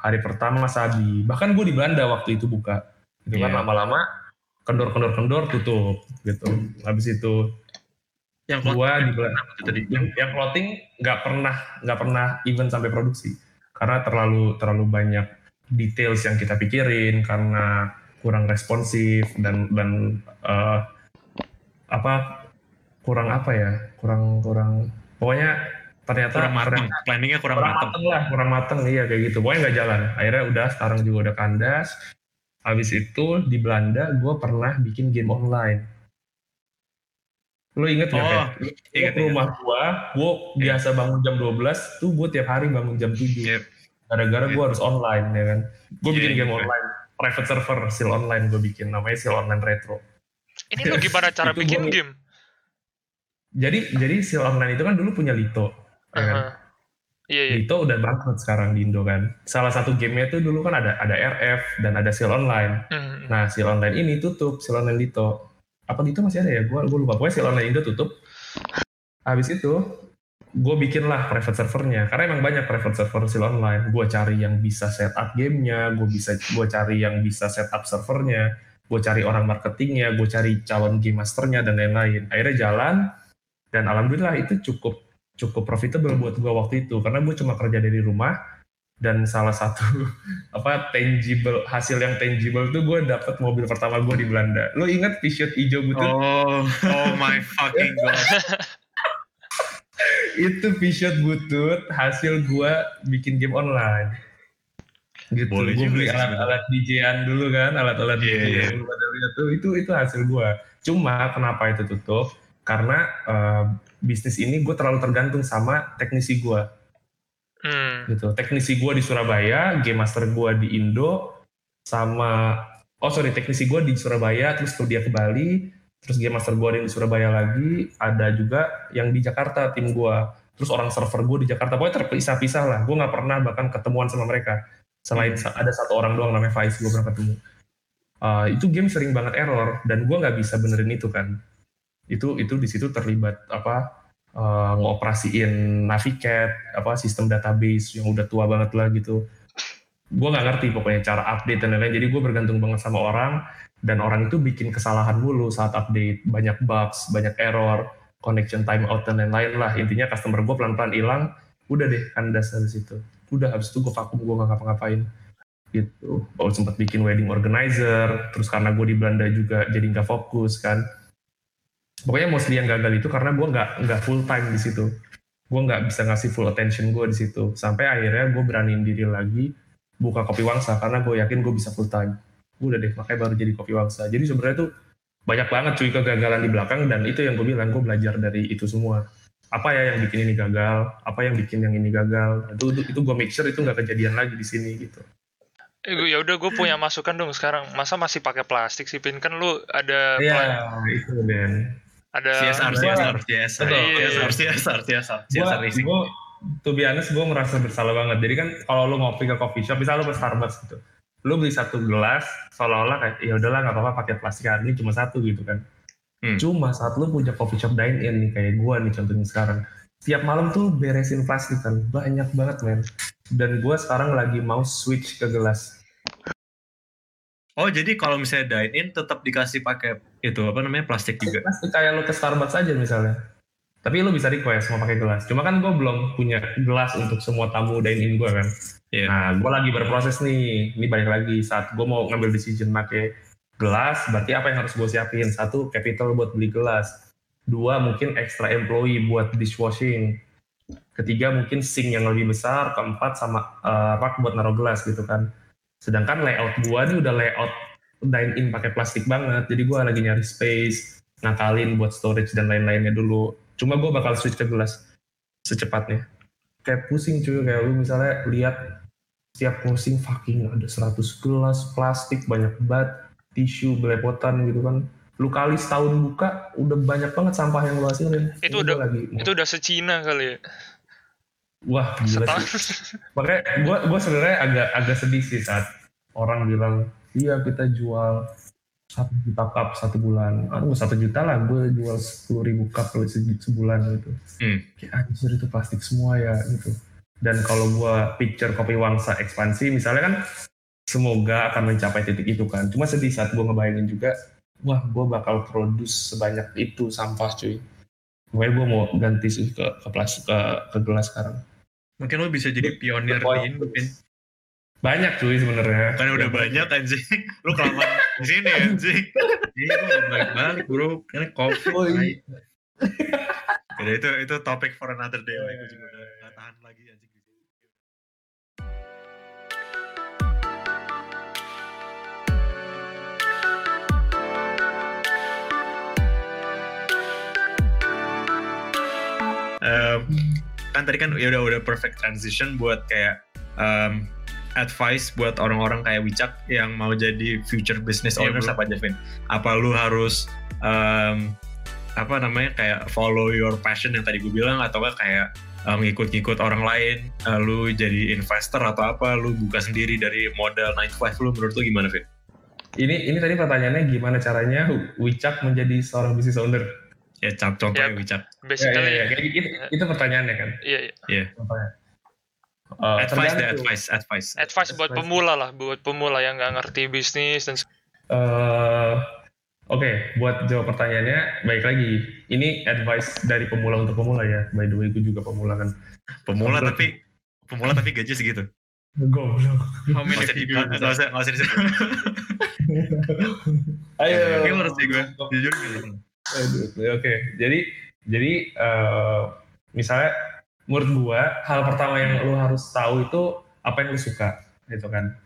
S2: hari pertama sabi. Bahkan gue di Belanda waktu itu buka. Itu yeah. kan iya. lama-lama kendor kendor kendor tutup gitu. Habis itu yang gua di tadi? Yang, yang clothing nggak pernah nggak pernah even sampai produksi. Karena terlalu terlalu banyak details yang kita pikirin karena kurang responsif dan dan uh, apa kurang apa ya kurang kurang pokoknya ternyata
S3: kurang mateng. planningnya kurang, kurang mateng.
S2: mateng lah kurang mateng iya kayak gitu. Pokoknya nggak jalan. Akhirnya udah sekarang juga udah kandas Habis itu di Belanda gue pernah bikin game online. Lo inget gak? Oh, inget, rumah gue, gue yeah. biasa bangun jam 12, tuh gue tiap hari bangun jam 7. Yep. gara-gara gue harus online ya kan gue
S3: Iya,
S2: bikin game
S3: iya.
S2: online private server seal online gue bikin namanya seal online retro
S1: Ini lu gimana cara bikin
S2: gua-
S1: game?
S2: jadi jadi seal online itu kan dulu punya Lito ya kan?
S1: Iya, iya.
S2: Lito udah bangkrut sekarang di Indo kan salah satu gamenya itu dulu kan ada ada RF dan ada seal online
S1: Hmm.
S2: Nah, seal online ini tutup, seal online Dito. Apa Dito masih ada ya? Gue gue lupa. Pokoknya seal online Indo tutup. Habis itu, gue bikin lah private servernya. Karena emang banyak private server seal online. Gue cari yang bisa setup gamenya, gue bisa gue cari yang bisa setup servernya, gue cari orang marketingnya, gue cari calon game masternya dan lain-lain. Akhirnya jalan dan alhamdulillah itu cukup cukup profitable buat gue waktu itu karena gue cuma kerja dari rumah dan salah satu apa tangible hasil yang tangible tuh gue dapet mobil pertama gue di Belanda. Lo inget t-shirt hijau butut?
S3: Oh, oh my fucking god.
S2: Itu t-shirt butut hasil gue bikin game online. Gitu.
S3: Boleh
S2: gue beli alat-alat DJ-an dulu kan, alat-alat
S3: Iya,
S2: DJ tuh itu itu hasil gue. Cuma kenapa itu tutup? Karena eh, bisnis ini gue terlalu tergantung sama teknisi gue.
S1: Hmm.
S2: gitu. Teknisi gue di Surabaya, game master gue di Indo, sama oh sorry teknisi gue di Surabaya, terus tuh dia ke Bali, terus game master gue ada yang di Surabaya lagi, ada juga yang di Jakarta tim gue, terus orang server gue di Jakarta, pokoknya terpisah-pisah lah. Gue nggak pernah bahkan ketemuan sama mereka. Selain sa- ada satu orang doang namanya Faiz, gue pernah ketemu. Uh, itu game sering banget error dan gue nggak bisa benerin itu kan. Itu itu di situ terlibat apa uh, ngoperasiin Navicat, apa sistem database yang udah tua banget lah gitu. Gue nggak ngerti pokoknya cara update dan lain-lain. Jadi gue bergantung banget sama orang dan orang itu bikin kesalahan mulu saat update, banyak bugs, banyak error, connection timeout dan lain-lain lah. Intinya customer gue pelan-pelan hilang, udah deh kandas habis itu. Udah habis itu gue vakum, gue nggak ngapa-ngapain gitu. Baru sempat bikin wedding organizer, terus karena gue di Belanda juga jadi nggak fokus kan pokoknya mostly yang gagal itu karena gue nggak nggak full time di situ. Gue nggak bisa ngasih full attention gue di situ. Sampai akhirnya gue beraniin diri lagi buka kopi wangsa karena gue yakin gue bisa full time. Udah deh makanya baru jadi kopi wangsa. Jadi sebenarnya tuh banyak banget cuy kegagalan di belakang dan itu yang gue bilang gue belajar dari itu semua. Apa ya yang bikin ini gagal? Apa yang bikin yang ini gagal? Itu itu, itu gue make sure itu nggak kejadian lagi di sini gitu.
S1: Eh, ya udah gue punya masukan dong sekarang. Masa masih pakai plastik sih Pin? Kan lu ada
S2: Iya,
S1: plan-
S2: itu Ben.
S1: Ada
S3: CSR, CSR, CSR. CSR, CSR, CSR,
S2: gue
S3: CSR racing.
S2: gue to be honest gue merasa bersalah banget. Jadi kan kalau lu ngopi ke coffee shop misalnya lu ke Starbucks gitu lu beli satu gelas seolah-olah kayak ya udahlah nggak apa-apa pakai plastik hari ini cuma satu gitu kan.
S3: Hmm.
S2: cuma saat lu punya coffee shop dine in nih kayak gue nih contohnya sekarang tiap malam tuh beresin plastik kan. Banyak banget men. Dan gue sekarang lagi mau switch ke gelas
S3: Oh jadi kalau misalnya dine in tetap dikasih pakai itu apa namanya plastik juga.
S2: plastik kayak lu ke Starbucks aja misalnya tapi lu bisa request mau pakai gelas cuma kan gue belum punya gelas untuk semua tamu dine in gue kan
S3: Iya.
S2: Nah, gue lagi berproses nih. Ini balik lagi saat gue mau ngambil decision pakai gelas, berarti apa yang harus gue siapin? Satu, capital buat beli gelas. Dua, mungkin extra employee buat dishwashing. Ketiga, mungkin sink yang lebih besar. Keempat, sama eh, rak buat naruh gelas gitu kan. Sedangkan layout gue nih udah layout dine in pakai plastik banget. Jadi gue lagi nyari space, ngakalin buat storage dan lain-lainnya dulu. Cuma gue bakal switch ke gelas secepatnya. Kayak pusing cuy, kayak lu misalnya lihat setiap closing fucking ada 100 gelas plastik banyak banget tisu belepotan gitu kan lu kali setahun buka udah banyak banget sampah yang lu hasilin
S1: Itu udah-
S2: gua lagi
S1: itu udah secina kali ya.
S2: Wah gila sih. Makanya gua gua sebenarnya agak agak sedih sih saat orang bilang iya kita jual satu juta cup satu bulan. Aduh satu juta lah gue jual sepuluh ribu cup se- sebulan gitu.
S3: Hmm.
S2: kayak anjir itu plastik semua ya gitu. Dan kalau gua picture kopi wangsa ekspansi misalnya kan semoga akan mencapai titik itu kan. Cuma sedih saat gua ngebayangin juga wah gua bakal produce sebanyak itu sampah cuy. Pokoknya gue mau ganti sih ke, ke plastik ke, ke gelas sekarang
S3: Mungkin lo bisa jadi pionir di Indo, Pin.
S2: banyak cuy sebenarnya
S3: Kan udah banyak anjing. Lu kelamaan di sini anjing. Iya, lu nggak balik-balik bro. Karena covid.
S2: Oh, iya.
S3: Udah, itu itu topik for another day. lah. Gue juga udah nggak tahan lagi anjing. Em, kan tadi kan ya udah udah perfect transition buat kayak um, advice buat orang-orang kayak Wicak yang mau jadi future business
S1: Iya,
S3: owners
S1: bro.
S3: apa aja Vin? Apa lu harus um, apa namanya kayak follow your passion yang tadi gue bilang atau enggak kayak um, ngikut-ngikut orang lain uh, lu jadi investor atau apa lu buka sendiri dari modal 9 to 5 lu menurut lu gimana Vin?
S2: Ini ini tadi pertanyaannya gimana caranya Wicak menjadi seorang business owner?
S3: Ya cap contohnya
S1: Ya,
S3: Wicak.
S2: Ya,
S1: Basically,
S2: ya, ya. Kayak gitu, itu pertanyaannya kan.
S1: iya, iya.
S2: Contohnya. Eh,
S3: advice deh, advice, advice.
S1: advice buat
S2: Advice.
S1: pemula lah, buat pemula yang nggak ngerti bisnis dan
S2: Eh, Oke, buat jawab pertanyaannya, baik lagi. Ini advice dari pemula untuk pemula ya. By the way, gue juga pemula kan.
S3: Pemula
S2: Goblok.
S3: tapi pemula tapi gaji segitu.
S2: Goblok.
S4: How many
S3: usah, usah disebut.
S2: Ayo.
S3: Ini menurut sih gue, jujur.
S2: Oke, jadi jadi eh, misalnya menurut gua hal pertama yang lu harus tahu itu apa yang lu suka, gitu kan.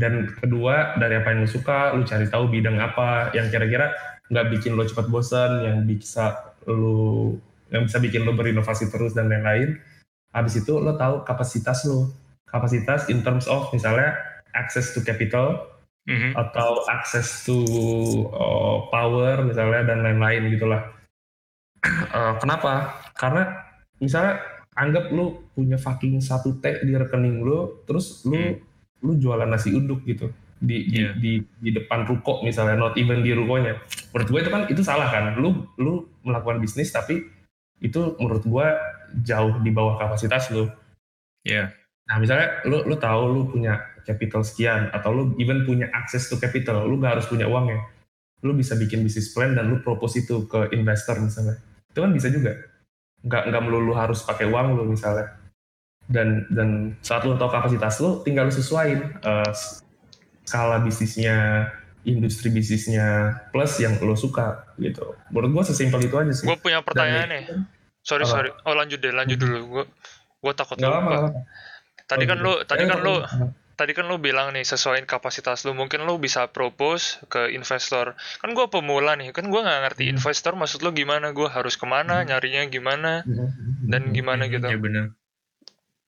S2: Dan kedua dari apa yang lu suka, lu cari tahu bidang apa yang kira-kira nggak bikin lo cepat bosan, yang bisa lu yang bisa bikin lo berinovasi terus dan lain-lain. Habis itu lo tahu kapasitas lo, kapasitas in terms of misalnya access to capital,
S3: Mhm.
S2: atau access to uh, power misalnya dan lain-lain gitulah. Uh, kenapa? Karena misalnya anggap lu punya fucking satu T di rekening lu, terus lu
S3: Hmm.
S2: lu jualan nasi uduk gitu di di,
S3: Iya.
S2: di di depan ruko misalnya, not even di rukonya. Menurut gue itu kan itu salah kan? Lu lu melakukan bisnis tapi itu menurut gue jauh di bawah kapasitas lu.
S3: Iya.
S2: Nah, misalnya lu lu tahu lu punya capital sekian atau lu even punya access to capital, lu gak harus punya uang ya. Lu bisa bikin bisnis plan dan lu propose itu ke investor misalnya. Itu kan bisa juga. Nggak nggak melulu harus pakai uang lu misalnya. Dan dan saat lu tahu kapasitas lu, tinggal lu sesuaiin eh, skala bisnisnya, industri bisnisnya, plus yang lu suka gitu. Menurut gua sesimpel itu aja sih.
S1: gue punya pertanyaan nih. Sorry
S2: Apa?
S1: sorry. Oh lanjut deh, lanjut dulu. Gue gue takut
S2: apa-apa,
S1: lupa.
S2: apa-apa.
S1: Tadi
S2: Oh,
S1: kan
S2: gitu.
S1: lu tadi
S2: Eh,
S1: kan lu
S2: apa-apa.
S1: Tadi kan lu bilang nih sesuaiin kapasitas lu. Mungkin lu bisa propose ke investor. Kan gue pemula nih. Kan gue nggak ngerti
S2: Hmm.
S1: investor maksud lu gimana? Gue harus ke mana?
S2: Hmm.
S1: Nyarinya gimana? Dan gimana gitu?
S3: Iya benar.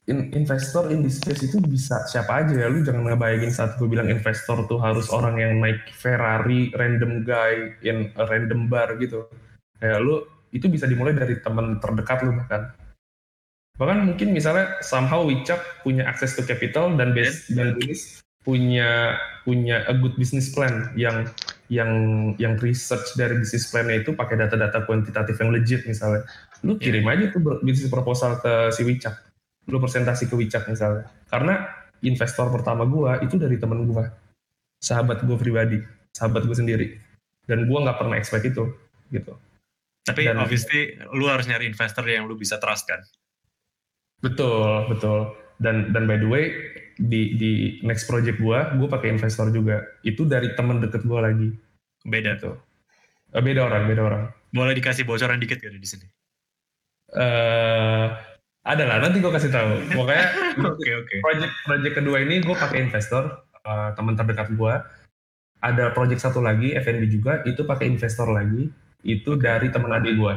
S2: in- investor in this case itu bisa siapa aja ya lu jangan ngebayangin saat gue bilang investor tuh harus orang yang naik Ferrari random guy in a random bar gitu kayak lu itu bisa dimulai dari teman terdekat lu bahkan bahkan mungkin misalnya somehow Wicak punya access to capital dan base dan Dennis punya punya a good business plan yang yang yang research dari business plan-nya itu pakai data-data kuantitatif yang legit misalnya lu kirim aja tuh bisnis proposal ke si Wicak lu presentasi ke Wicak misalnya. Karena investor pertama gua itu dari temen gua, sahabat gua pribadi, sahabat gua sendiri. Dan gua nggak pernah expect itu, gitu.
S3: Tapi
S2: Dan-
S3: obviously lu harus nyari investor yang lu bisa trust kan.
S2: Betul, betul. Dan dan by the way di di next project gua, gua pakai investor juga. Itu dari temen deket gua lagi,
S3: Beda.
S2: gitu. Eh, Beda orang, beda orang.
S3: Boleh dikasih bocoran dikit gak di sini?
S2: eh ada lah, nanti gua kasih tahu. Pokoknya
S3: Oke oke.
S2: project project kedua ini gue pakai investor eh, teman terdekat gue ada project satu lagi F&B juga itu pakai investor lagi itu dari teman adik gue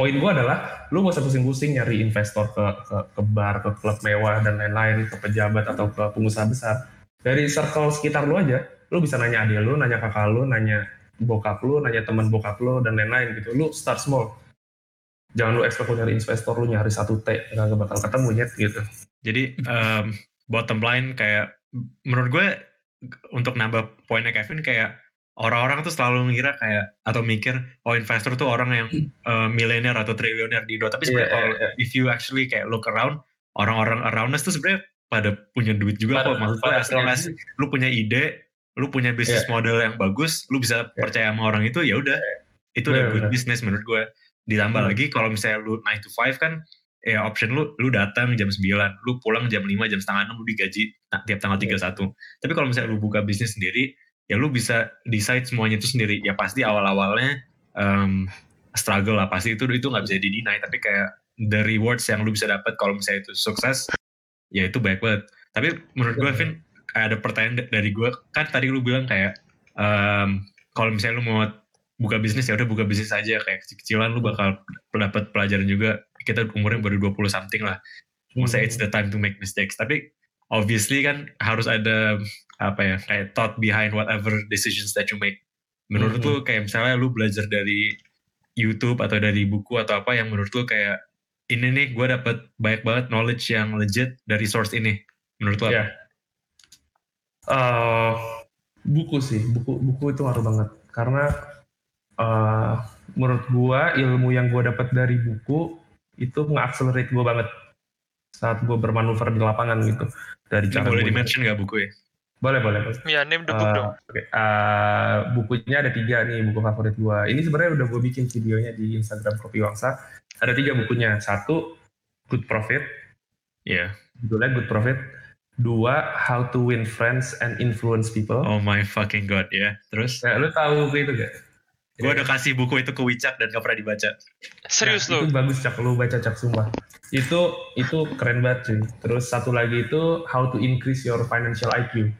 S2: poin gue adalah lu gak usah pusing-pusing nyari investor ke, ke ke bar ke klub mewah dan lain-lain ke pejabat atau ke pengusaha besar. Dari circle sekitar lu aja lu bisa nanya adik lu nanya kakak lu nanya bokap lu nanya teman bokap lu dan lain-lain gitu. Lu start small. Jangan lu expect lu nyari investor lu nyari satu T nggak bakal ketemu nyet gitu.
S3: Jadi um, bottom line kayak menurut gue untuk nambah poinnya Kevin kayak orang-orang tuh selalu ngira kayak atau mikir oh investor tuh orang yang uh, milenial atau triliuner di Indo. Tapi sebenarnya
S2: Iya,
S3: kalau
S2: iya,
S3: if you actually kayak look around orang-orang around us tuh sebenarnya pada punya duit juga
S2: Pada-
S3: kok. Maksud gue
S2: pada
S3: as long as lu punya ide, lu punya bisnis
S2: Iya.
S3: model yang bagus, lu bisa percaya sama orang itu ya udah. Itu udah good business menurut gue. Ditambah
S2: Hmm.
S3: lagi kalau misalnya lu 9 to 5 kan ya option lu lu datang jam 9, lu pulang jam 5, jam setengah 6 lu digaji ta- tiap tanggal
S2: Iya.
S3: 31. Tapi kalau misalnya lu buka bisnis sendiri, ya lu bisa decide semuanya itu sendiri. Ya pasti awal-awalnya em, struggle lah pasti itu itu nggak bisa di-deny tapi kayak the rewards yang lu bisa dapat kalau misalnya itu sukses ya itu baik banget. Tapi menurut gue. Vin ada pertanyaan da- dari gue kan tadi lu bilang kayak em, kalau misalnya lu mau buka bisnis ya udah buka bisnis aja kayak kecil-kecilan lu bakal dapat pelajaran juga kita umurnya baru 20 something lah maksudnya it's the time to make mistakes tapi obviously kan harus ada apa ya kayak thought behind whatever decisions that you make. Menurut mm -hmm. lu kayak misalnya lu belajar dari YouTube atau dari buku atau apa yang menurut lu kayak ini nih gue dapet banyak banget knowledge yang legit dari source ini. Menurut lu apa? Yeah.
S2: Uh, buku sih, buku buku itu ngaruh banget karena uh, menurut gue ilmu yang gue dapat dari buku itu nge-accelerate gue banget saat gue bermanuver di lapangan gitu
S3: dari cara boleh dimention nggak buku ya
S2: boleh, boleh, boleh.
S1: Iya, name the book uh, dong.
S2: Okay. Uh, bukunya ada tiga nih, buku favorit gue. Ini sebenarnya udah gue bikin videonya di Instagram Kopi Wangsa. Ada tiga bukunya. Satu, Good Profit.
S3: Iya.
S2: Yeah. Judulnya Good Profit. Dua, How to Win Friends and Influence People.
S3: Oh my fucking god, ya. Yeah. Terus?
S2: Ya, lu tahu buku itu gak?
S3: Gue udah kasih buku itu ke Wicak dan gak pernah dibaca.
S1: Serius
S2: nah, lo? Itu bagus cak, lu baca cak sumpah. Itu itu keren banget cuy. Terus satu lagi itu How to Increase Your Financial IQ.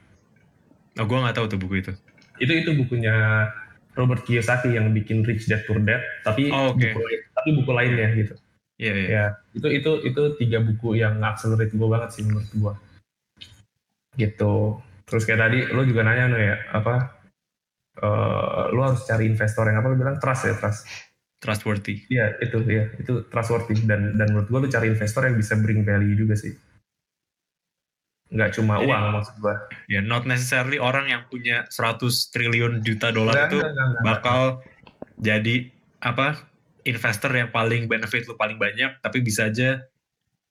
S3: Oh, gue nggak tahu tuh buku itu.
S2: Itu itu bukunya Robert Kiyosaki yang bikin Rich Dad Poor Dad, tapi oh, okay. buku, tapi buku lainnya gitu.
S3: Iya, yeah, yeah. ya.
S2: Itu itu itu tiga buku yang accelerate gue banget sih menurut gue. Gitu. Terus kayak tadi lo juga nanya no ya, apa uh, lo harus cari investor yang apa lo bilang? Trust ya, trust.
S3: Trustworthy.
S2: Iya, itu ya, itu trustworthy. Dan dan menurut gue lo cari investor yang bisa bring value juga sih. Nggak cuma Jadi, uang maksud gua.
S3: Ya, not necessarily orang yang punya 100 triliun juta dolar itu enggak, enggak, bakal jadi apa investor yang paling benefit lu paling banyak, tapi bisa aja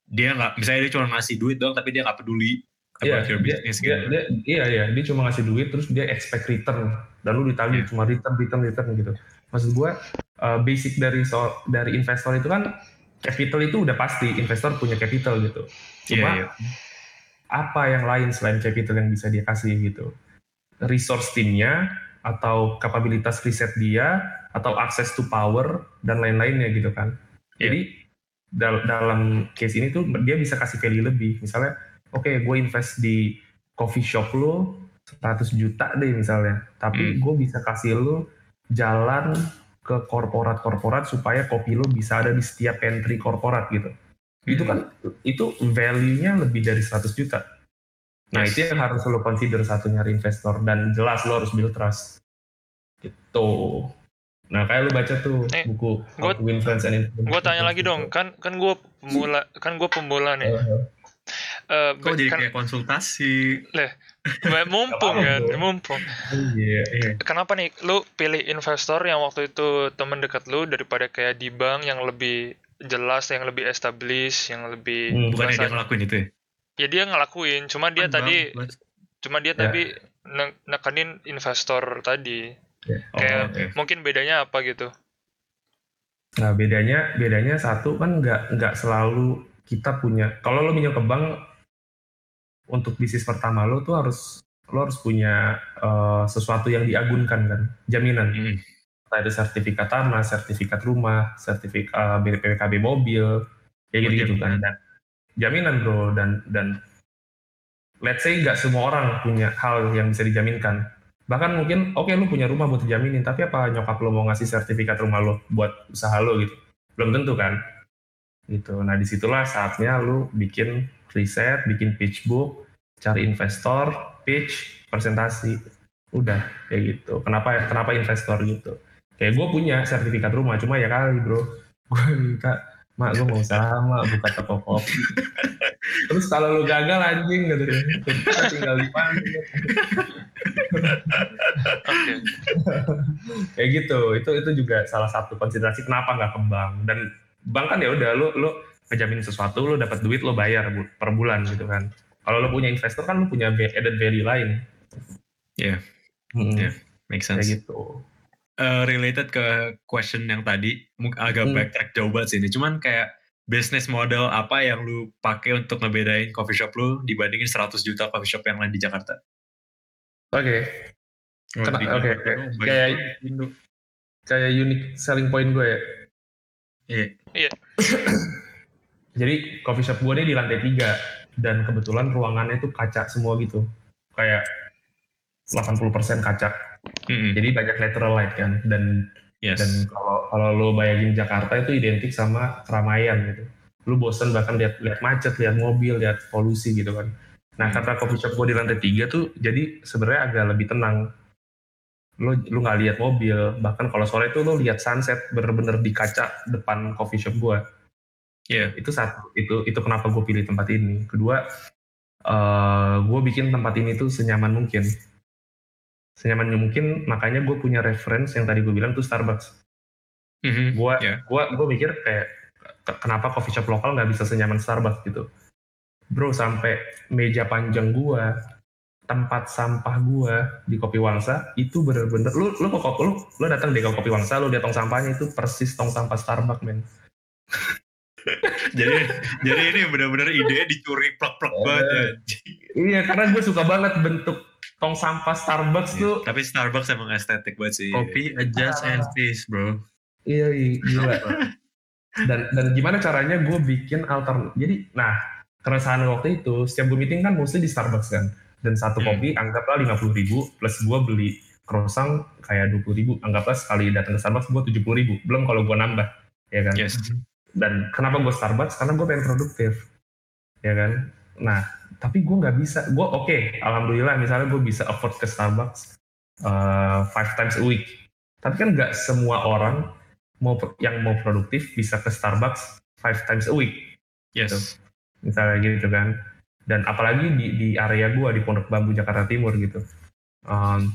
S3: dia nggak, misalnya dia cuma ngasih duit dong, tapi dia nggak peduli
S2: Iya, dia, business dia, gitu. dia, iya, iya, dia cuma ngasih duit terus dia expect return dan lu ditagih yeah. cuma return, return, return gitu. Maksud gua uh, basic dari so, dari investor itu kan capital itu udah pasti investor punya capital gitu. Cuma yeah, yeah apa yang lain selain capital yang bisa dia kasih gitu. Resource timnya atau kapabilitas riset dia atau access to power dan lain-lainnya gitu kan. Yeah. Jadi dal dalam case ini tuh dia bisa kasih value lebih. Misalnya, oke okay, gue invest di coffee shop lo 100 juta deh misalnya, tapi mm. gue bisa kasih lo jalan ke korporat-korporat supaya kopi lo bisa ada di setiap pantry korporat gitu itu kan itu value-nya lebih dari 100 juta. Nah yes. itu yang harus lo consider satu nyari investor dan jelas lo harus build trust. Gitu. Nah kayak lo baca tuh eh, buku
S1: gua, Win Friends and Gue tanya lagi dong, kan kan gue pemula kan gue pemula nih. Uh-huh.
S3: Uh, Kok jadi kan, kayak konsultasi?
S1: Leh, mumpung kan, mumpung.
S2: Iya, iya.
S1: Kenapa nih lu pilih investor yang waktu itu teman dekat lu daripada kayak di bank yang lebih jelas yang lebih established yang lebih
S3: hmm, bukan dia ngelakuin itu ya
S1: ya dia ngelakuin cuma dia kan tadi bang, cuma dia ya. tadi ne nekanin investor tadi ya. oh, kayak okay. mungkin bedanya apa gitu
S2: nah bedanya bedanya satu kan nggak nggak selalu kita punya kalau lo minjem ke bank untuk bisnis pertama lo tuh harus lo harus punya uh, sesuatu yang diagunkan kan jaminan hmm ada sertifikat tanah, sertifikat rumah, sertifikat uh, eh, BPKB mobil, kayak gitu gitu kan. Dan jaminan bro dan dan let's say nggak semua orang punya hal yang bisa dijaminkan. Bahkan mungkin oke okay, lu punya rumah buat dijaminin, tapi apa nyokap lu mau ngasih sertifikat rumah lu buat usaha lu gitu? Belum tentu kan. Gitu. Nah di situlah saatnya lu bikin riset, bikin pitch book, cari investor, pitch, presentasi, udah kayak gitu. Kenapa kenapa investor gitu? kayak gue punya sertifikat rumah cuma ya kali bro. Gue minta mak gue mau usaha mak buka toko kopi. Terus kalau lu gagal anjing gitu. Kita tinggal di kayak gitu. Itu itu juga salah satu konsiderasi kenapa nggak ke bank dan bank kan ya udah lu lu ngejamin sesuatu lu dapat duit lu bayar per bulan gitu kan kalau lu punya investor kan lu punya added value lain
S3: ya yeah. hmm. yeah. make sense
S2: kayak gitu
S3: uh, related ke question yang tadi, agak hmm. backtrack jauh banget sih ini. Cuman kayak business model apa yang lu pakai untuk ngebedain coffee shop lu dibandingin 100 juta coffee shop yang lain di Jakarta?
S2: Oke. Okay. Oke, okay, okay. kayak kayak unique selling point gue ya.
S3: Iya.
S1: Iya.
S2: Jadi coffee shop gue nih di lantai tiga dan kebetulan ruangannya itu kaca semua gitu. Kayak 80% kaca hmm Jadi banyak lateral light kan dan yes. dan kalau kalau lo bayangin Jakarta itu identik sama keramaian gitu. Lu bosen bahkan lihat lihat macet, lihat mobil, lihat polusi gitu kan. Nah
S3: Hmm.
S2: karena coffee shop gue di lantai tiga tuh jadi sebenarnya agak lebih tenang. Lo lu nggak lihat mobil, bahkan kalau sore itu lo lihat sunset bener-bener di kaca depan coffee shop gue.
S3: Iya.
S2: Itu satu, itu itu kenapa gue pilih tempat ini. Kedua, eh gue bikin tempat ini tuh senyaman mungkin. Senyaman mungkin, makanya gue punya reference yang tadi gue bilang tuh Starbucks.
S3: Mhm.
S2: Gue
S3: Iya.
S2: gua gue mikir kayak ke- kenapa coffee shop lokal nggak bisa senyaman Starbucks gitu. Bro sampai meja panjang gua, tempat sampah gua di Kopi Wangsa itu bener-bener lu lu kok lu lu datang di Kopi Wangsa lu lihat tong sampahnya itu persis tong sampah Starbucks men.
S3: jadi jadi ini benar-benar idenya dicuri plek-plek
S2: Oh,
S3: banget.
S2: iya. Iya karena gue suka banget bentuk tong sampah Starbucks
S3: Iya,
S2: tuh.
S3: Tapi Starbucks emang estetik banget sih.
S4: Kopi adjust and face, bro.
S2: Iya iya, gila. dan dan gimana caranya gue bikin altern jadi nah keresahan waktu itu setiap gue meeting kan mostly di Starbucks kan dan satu
S3: Hmm.
S2: kopi anggaplah lima puluh ribu plus gue beli croissant kayak dua puluh ribu anggaplah sekali datang ke Starbucks gue tujuh puluh ribu. Belum kalau gue nambah ya kan?
S3: Yes.
S2: dan kenapa gue Starbucks? Karena gue pengen produktif ya kan? Nah tapi gue nggak bisa gue oke alhamdulillah misalnya gue bisa afford ke Starbucks uh, five times a week. Tapi kan nggak semua orang mau yang mau produktif bisa ke Starbucks five times a week.
S3: Yes.
S2: misalnya gitu kan dan apalagi di di area gua di Pondok Bambu Jakarta Timur gitu um,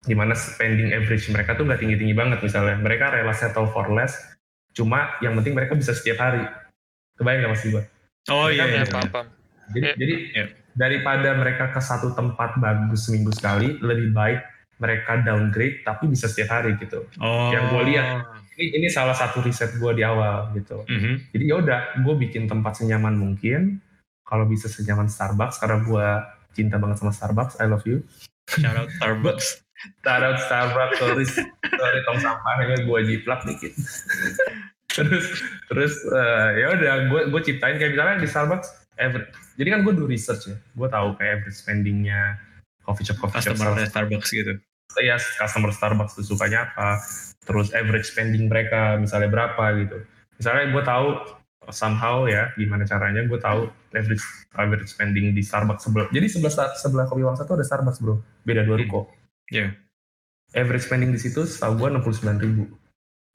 S2: di mana spending average mereka tuh nggak tinggi tinggi banget misalnya mereka rela settle for less cuma yang penting mereka bisa setiap hari kebayang nggak maksud gua
S3: Oh
S2: Mereka
S3: iya.
S1: Ya,
S3: iya.
S1: paham, paham.
S2: jadi
S1: Iya.
S2: jadi
S3: Iya.
S2: daripada mereka ke satu tempat bagus seminggu sekali lebih baik mereka downgrade tapi bisa setiap hari gitu
S3: Oh.
S2: Yang gua lihat. ini ini salah satu riset gua di awal gitu
S3: Mhm.
S2: jadi ya udah gue bikin tempat senyaman mungkin kalau bisa senyaman Starbucks karena gue cinta banget sama Starbucks I love you
S3: Shout out Starbucks.
S2: shout out Starbucks sorry sorry tong sampahnya gue jiplak dikit terus terus eh, ya udah gue gue ciptain kayak misalnya di Starbucks average jadi kan gue do research ya gue tahu kayak average spendingnya coffee shop coffee shop
S3: Customer Starbucks gitu.
S2: ya customer Starbucks tuh sukanya apa terus average spending mereka misalnya berapa gitu misalnya gue tahu somehow ya gimana caranya gue tahu average average spending di Starbucks sebelah jadi sebelah sebelah kopi wangsa tuh ada Starbucks bro. Beda dua ruko.
S3: Iya.
S2: average spending di situ setahu gue enam puluh sembilan ribu.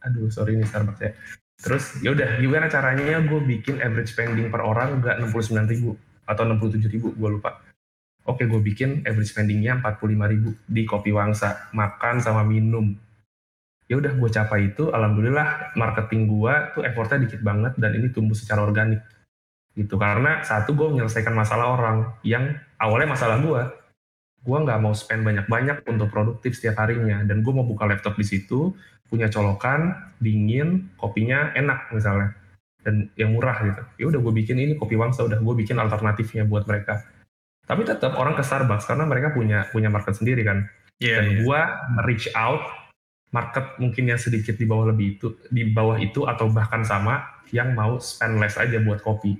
S2: Aduh sorry ini Starbucks ya. Terus ya udah gimana caranya gue bikin average spending per orang nggak enam puluh sembilan ribu atau enam puluh tujuh ribu gue lupa. Oke gue bikin average spendingnya empat puluh lima ribu di kopi wangsa. Makan sama minum ya udah gue capai itu alhamdulillah marketing gue tuh effortnya dikit banget dan ini tumbuh secara organik gitu karena satu gue menyelesaikan masalah orang yang awalnya masalah gue gue nggak mau spend banyak-banyak untuk produktif setiap harinya dan gue mau buka laptop di situ punya colokan dingin kopinya enak misalnya dan yang murah gitu ya udah gue bikin ini kopi wangsa udah gue bikin alternatifnya buat mereka tapi tetap orang ke Starbucks karena mereka punya punya market sendiri kan
S3: Iya.
S2: dan
S3: iya.
S2: gua reach out market mungkin yang sedikit di bawah lebih itu di bawah itu atau bahkan sama yang mau spend less aja buat kopi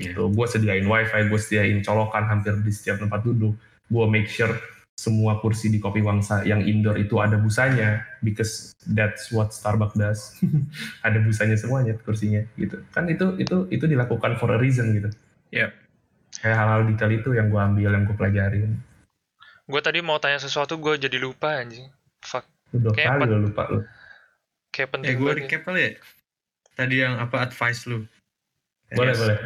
S3: Iya.
S2: gitu gue sediain wifi gue sediain colokan hampir di setiap tempat duduk gue make sure semua kursi di kopi wangsa yang indoor itu ada busanya because that's what Starbucks does ada busanya semuanya kursinya gitu kan itu itu itu dilakukan for a reason gitu
S3: Yep.
S2: kayak hal-hal detail itu yang gue ambil yang gue pelajarin
S1: Gue tadi mau tanya sesuatu, gue jadi lupa anjing. Fuck.
S2: Udah
S1: Kayak
S2: kali lo lupa lo
S1: Kayak
S4: Eh,
S1: penting
S4: gue recap kali ya. Tadi yang apa advice lu?
S2: boleh
S4: Yes.
S2: boleh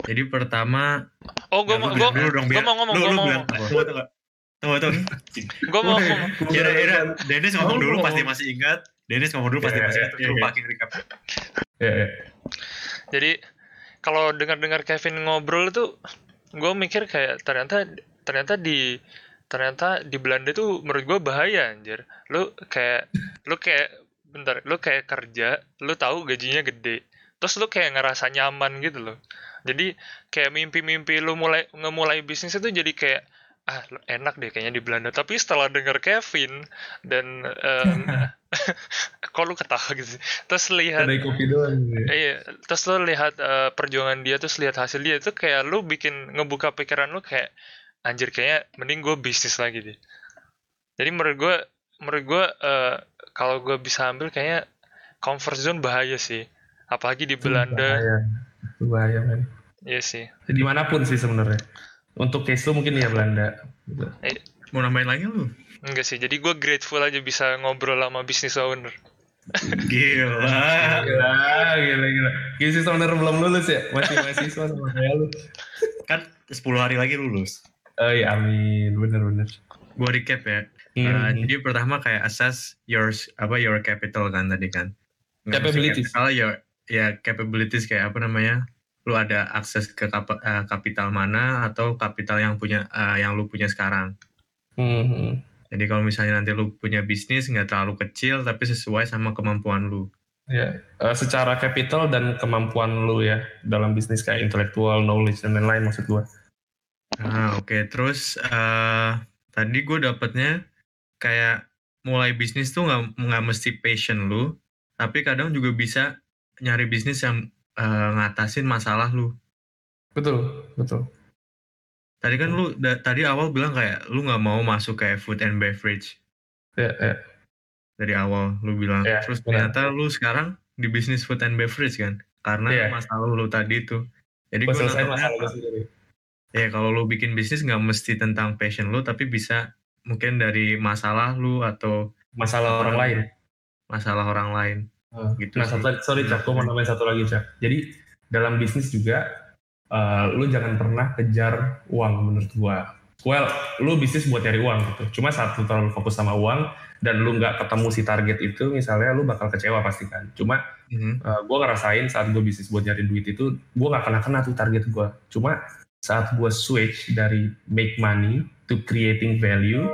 S4: Jadi pertama,
S1: Oh, gue
S4: Ya,
S1: mau gue
S4: dulu dong,
S1: gue
S4: biar-
S1: mau ngomong,
S4: lu,
S1: gue
S4: lu
S1: mau
S4: bilang,
S1: ngomong.
S4: tunggu, tunggu.
S1: Gue mau ngomong.
S4: Kira kira Dennis ngomong dulu pasti masih ingat. Dennis ngomong dulu pasti
S2: Iya,
S4: masih
S2: iya,
S4: ingat. Terus lu
S2: iya.
S4: pakai recap.
S2: ya, ya.
S1: Jadi kalau dengar-dengar Kevin ngobrol itu, gue mikir kayak ternyata ternyata di ternyata di Belanda tuh menurut gue bahaya anjir. Lu kayak lu kayak bentar, lu kayak kerja, lu tahu gajinya gede. Terus lu kayak ngerasa nyaman gitu loh. Jadi kayak mimpi-mimpi lu mulai ngemulai bisnis itu jadi kayak ah enak deh kayaknya di Belanda. Tapi setelah denger Kevin dan em, kok lu ketawa gitu sih? Terus lihat
S2: kopi doang gitu.
S1: Iya, terus lo lihat eh, perjuangan dia, terus lihat hasil dia itu kayak lu bikin ngebuka pikiran lu kayak anjir kayaknya mending gue bisnis lagi deh. Jadi menurut gue, menurut gue eh, kalau gue bisa ambil kayaknya comfort zone bahaya sih, apalagi di
S2: Itu
S1: Belanda.
S2: bahaya. Itu bahaya men
S1: Iya sih.
S2: Di mana pun sih sebenarnya. Untuk case lu mungkin ya Belanda. Gitu.
S4: Mau nambahin lagi lu?
S1: Enggak sih. Jadi gue grateful aja bisa ngobrol sama business owner.
S4: Gila.
S2: Gila, gila, gila. Business owner belum lulus ya? Masih mahasiswa sama kayak lu.
S4: Kan 10 hari lagi lulus.
S2: Oh iya, amin. Bener-bener.
S4: Gua recap ya. Uh, jadi pertama kayak assess your apa your capital kan tadi kan. Nggak mesti
S2: Capabilities.
S4: Capital ya ya capabilities kayak apa namanya? Lu ada akses ke kap- eh, kapital mana atau kapital yang punya eh, yang lu punya sekarang.
S2: Hmm.
S4: Jadi kalau misalnya nanti lu punya bisnis nggak terlalu kecil tapi sesuai sama kemampuan lu.
S2: Ya, eh, secara capital dan kemampuan lu ya dalam bisnis kayak intellectual knowledge dan lain-lain maksud gua.
S4: Ah oke terus eh tadi gue dapetnya kayak mulai bisnis tuh nggak nggak mesti passion lu, tapi kadang juga bisa nyari bisnis yang eh, ngatasin masalah lu.
S2: Betul, betul.
S4: Tadi kan lu da- tadi awal bilang kayak lu nggak mau masuk kayak food and beverage
S2: Ya, ya.
S4: dari awal lu bilang.
S2: Iya,
S4: Terus
S2: benar.
S4: ternyata lu sekarang di bisnis food and beverage kan, karena
S2: Iya.
S4: masalah lu tadi itu. Jadi gue
S2: selesai masalah gua sendiri.
S4: Ya kalau lu bikin bisnis nggak mesti tentang passion lu, tapi bisa mungkin dari masalah lu atau
S2: Masalah orang lain.
S4: masalah orang lain.
S2: Uh,
S4: Gitu
S2: nah,
S4: sih.
S2: satu, sorry Cak, gue mau nambahin satu lagi Cak. Jadi dalam bisnis juga, uh, lu jangan pernah kejar uang menurut gua. Well, lu bisnis buat cari uang gitu. Cuma saat lu terlalu fokus sama uang dan lu nggak ketemu si target itu, misalnya lu bakal kecewa pasti kan. Cuma
S4: Mhm.
S2: uh, gue ngerasain saat gue bisnis buat nyari duit itu, gue nggak kena kena tuh target gue. Cuma saat gue switch dari make money to creating value,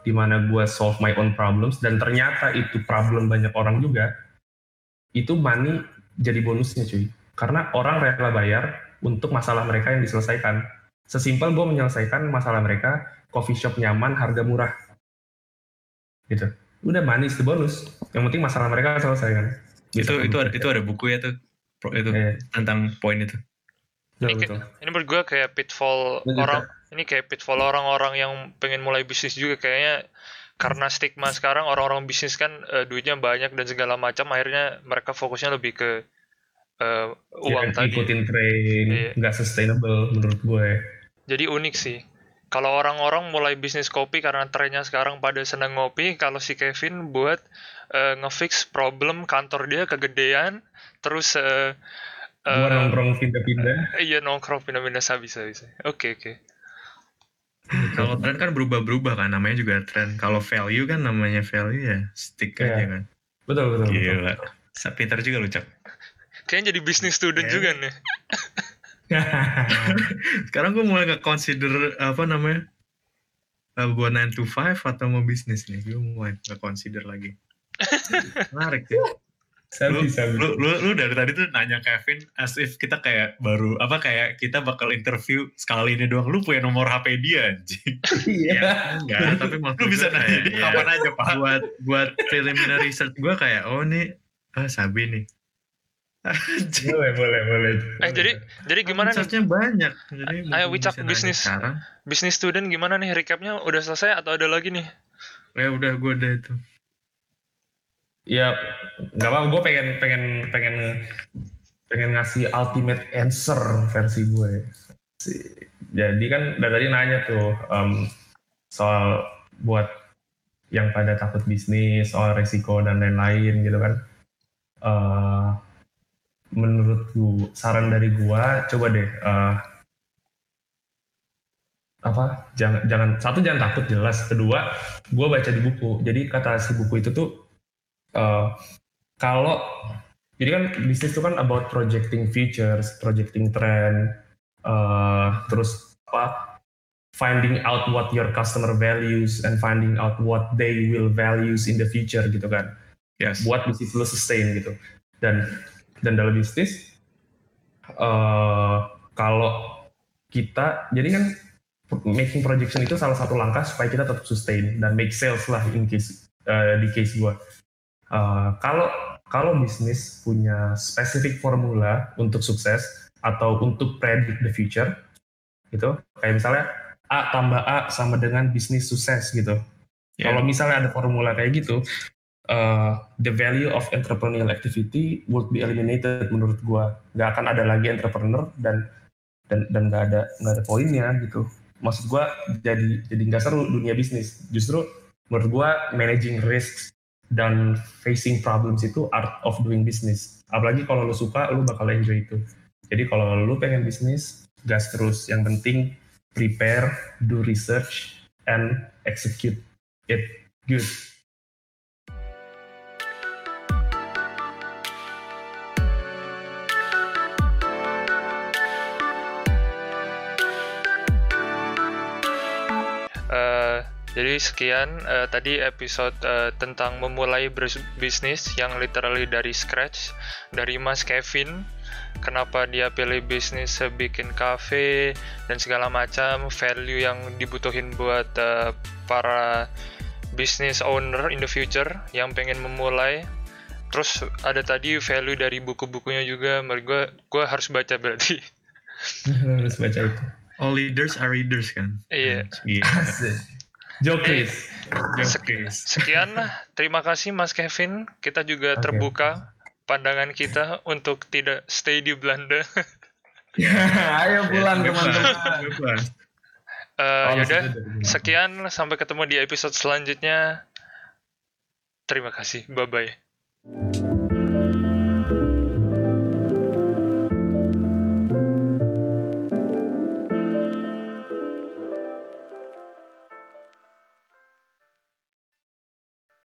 S2: di mana gue solve my own problems dan ternyata itu problem banyak orang juga, itu money jadi bonusnya cuy. Karena orang rela bayar untuk masalah mereka yang diselesaikan. Sesimpel gue menyelesaikan masalah mereka, coffee shop nyaman, harga murah. Gitu. Udah money is the bonus. Yang penting masalah mereka selesai kan.
S4: itu itu ada itu ada buku ya tuh itu
S2: Iya,
S4: tentang poin itu.
S2: Betul,
S1: Ini,
S2: betul.
S1: ini menurut gue kayak pitfall
S2: Lanjut,
S1: orang ini kayak pitfall orang-orang yang pengen mulai bisnis juga kayaknya karena stigma sekarang orang-orang bisnis kan eh, duitnya banyak dan segala macam akhirnya mereka fokusnya lebih ke eh, uang
S2: Ya,
S1: tadi.
S2: ikutin tren
S1: Iya.
S2: nggak sustainable menurut gue
S1: Jadi unik sih. Kalau orang-orang mulai bisnis kopi karena trennya sekarang pada senang ngopi, kalau si Kevin buat eh, ngefix problem kantor dia kegedean, terus eh,
S2: gue
S1: eh,
S2: nongkrong pindah-pindah
S1: iya nongkrong pindah-pindah bisa bisa. Oke oke.
S4: Kalau tren kan berubah-berubah kan namanya juga tren. Kalau value kan namanya value ya stick
S2: Iya.
S4: aja kan.
S2: betul betul, betul.
S4: Gila. Sa- Pintar juga lu, Cak.
S1: Kayaknya jadi bisnis student
S4: Iya.
S1: juga nih.
S4: Sekarang gue mulai nge-consider apa namanya? eh, buat 9 to 5 atau mau bisnis nih. Gue mulai nge-consider lagi. Menarik ya. Lu,
S2: sabi sabi
S4: lu, lu, lu dari tadi tuh nanya Kevin as if kita kayak baru apa kayak kita bakal interview sekali ini doang. Lu punya nomor HP dia anjing.
S2: iya
S4: Enggak, tapi maksud
S3: Lu bisa nanya dia
S4: ya,
S3: kapan aja, Pak.
S4: Buat buat preliminary research gue kayak oh nih ah Sabi nih. Anjing.
S2: boleh boleh boleh
S1: Eh jadi jadi gimana nih
S4: Researchnya banyak. Jadi
S1: Ayo, Wicak, bisnis.
S4: Sekarang.
S1: bisnis student gimana nih recapnya udah selesai atau ada lagi nih?
S4: Ya udah gue udah itu.
S2: Ya nggak apa gue pengen pengen pengen pengen ngasih ultimate answer versi gue Si- jadi kan dari tadi nanya tuh em, soal buat yang pada takut bisnis soal resiko dan lain-lain gitu kan. Eh, menurut gue saran dari gua coba deh eh, apa jangan jangan satu jangan takut jelas. Kedua gue baca di buku. Jadi kata si buku itu tuh eh, kalau jadi kan bisnis itu kan about projecting futures projecting trend eh, terus apa finding out what your customer values and finding out what they will values in the future gitu kan.
S4: Yes.
S2: buat bisnis lo sustain gitu. Dan dan dalam bisnis eh kalau kita jadi kan making projection itu salah satu langkah supaya kita tetap sustain dan make sales lah in case eh, di case gua Eh, kalau kalau bisnis punya spesifik formula untuk sukses atau untuk predict the future gitu kayak misalnya A tambah A sama dengan bisnis sukses gitu.
S4: Ya.
S2: kalau misalnya ada formula kayak gitu uh, the value of entrepreneurial activity would be eliminated menurut gua. Nggak akan ada lagi entrepreneur dan dan dan nggak ada nggak ada poinnya gitu. Maksud gue jadi jadi nggak seru dunia bisnis. Justru menurut gue managing risks dan facing problems itu art of doing business. Apalagi kalau lo suka lo bakal enjoy itu. Jadi kalau lo pengen bisnis gas terus. Yang penting prepare do research and execute it good
S1: Jadi sekian uh, tadi episode uh, tentang memulai bisnis yang literally dari scratch dari Mas Kevin. Kenapa dia pilih bisnis bikin cafe dan segala macam value yang dibutuhin buat uh, para business owner in the future yang pengen memulai. Terus ada tadi value dari buku-bukunya juga. Menurut gue, gue harus baca berarti.
S2: harus baca itu.
S3: All leaders are readers kan.
S1: Iya.
S2: Yeah. Jokris.
S1: Jokris. Sekian. Terima kasih Mas Kevin. Kita juga okay. terbuka pandangan kita untuk tidak stay di Belanda.
S2: Ayo pulang teman-teman.
S1: Uh, yaudah, sekian sampai ketemu di episode selanjutnya. Terima kasih. Bye bye.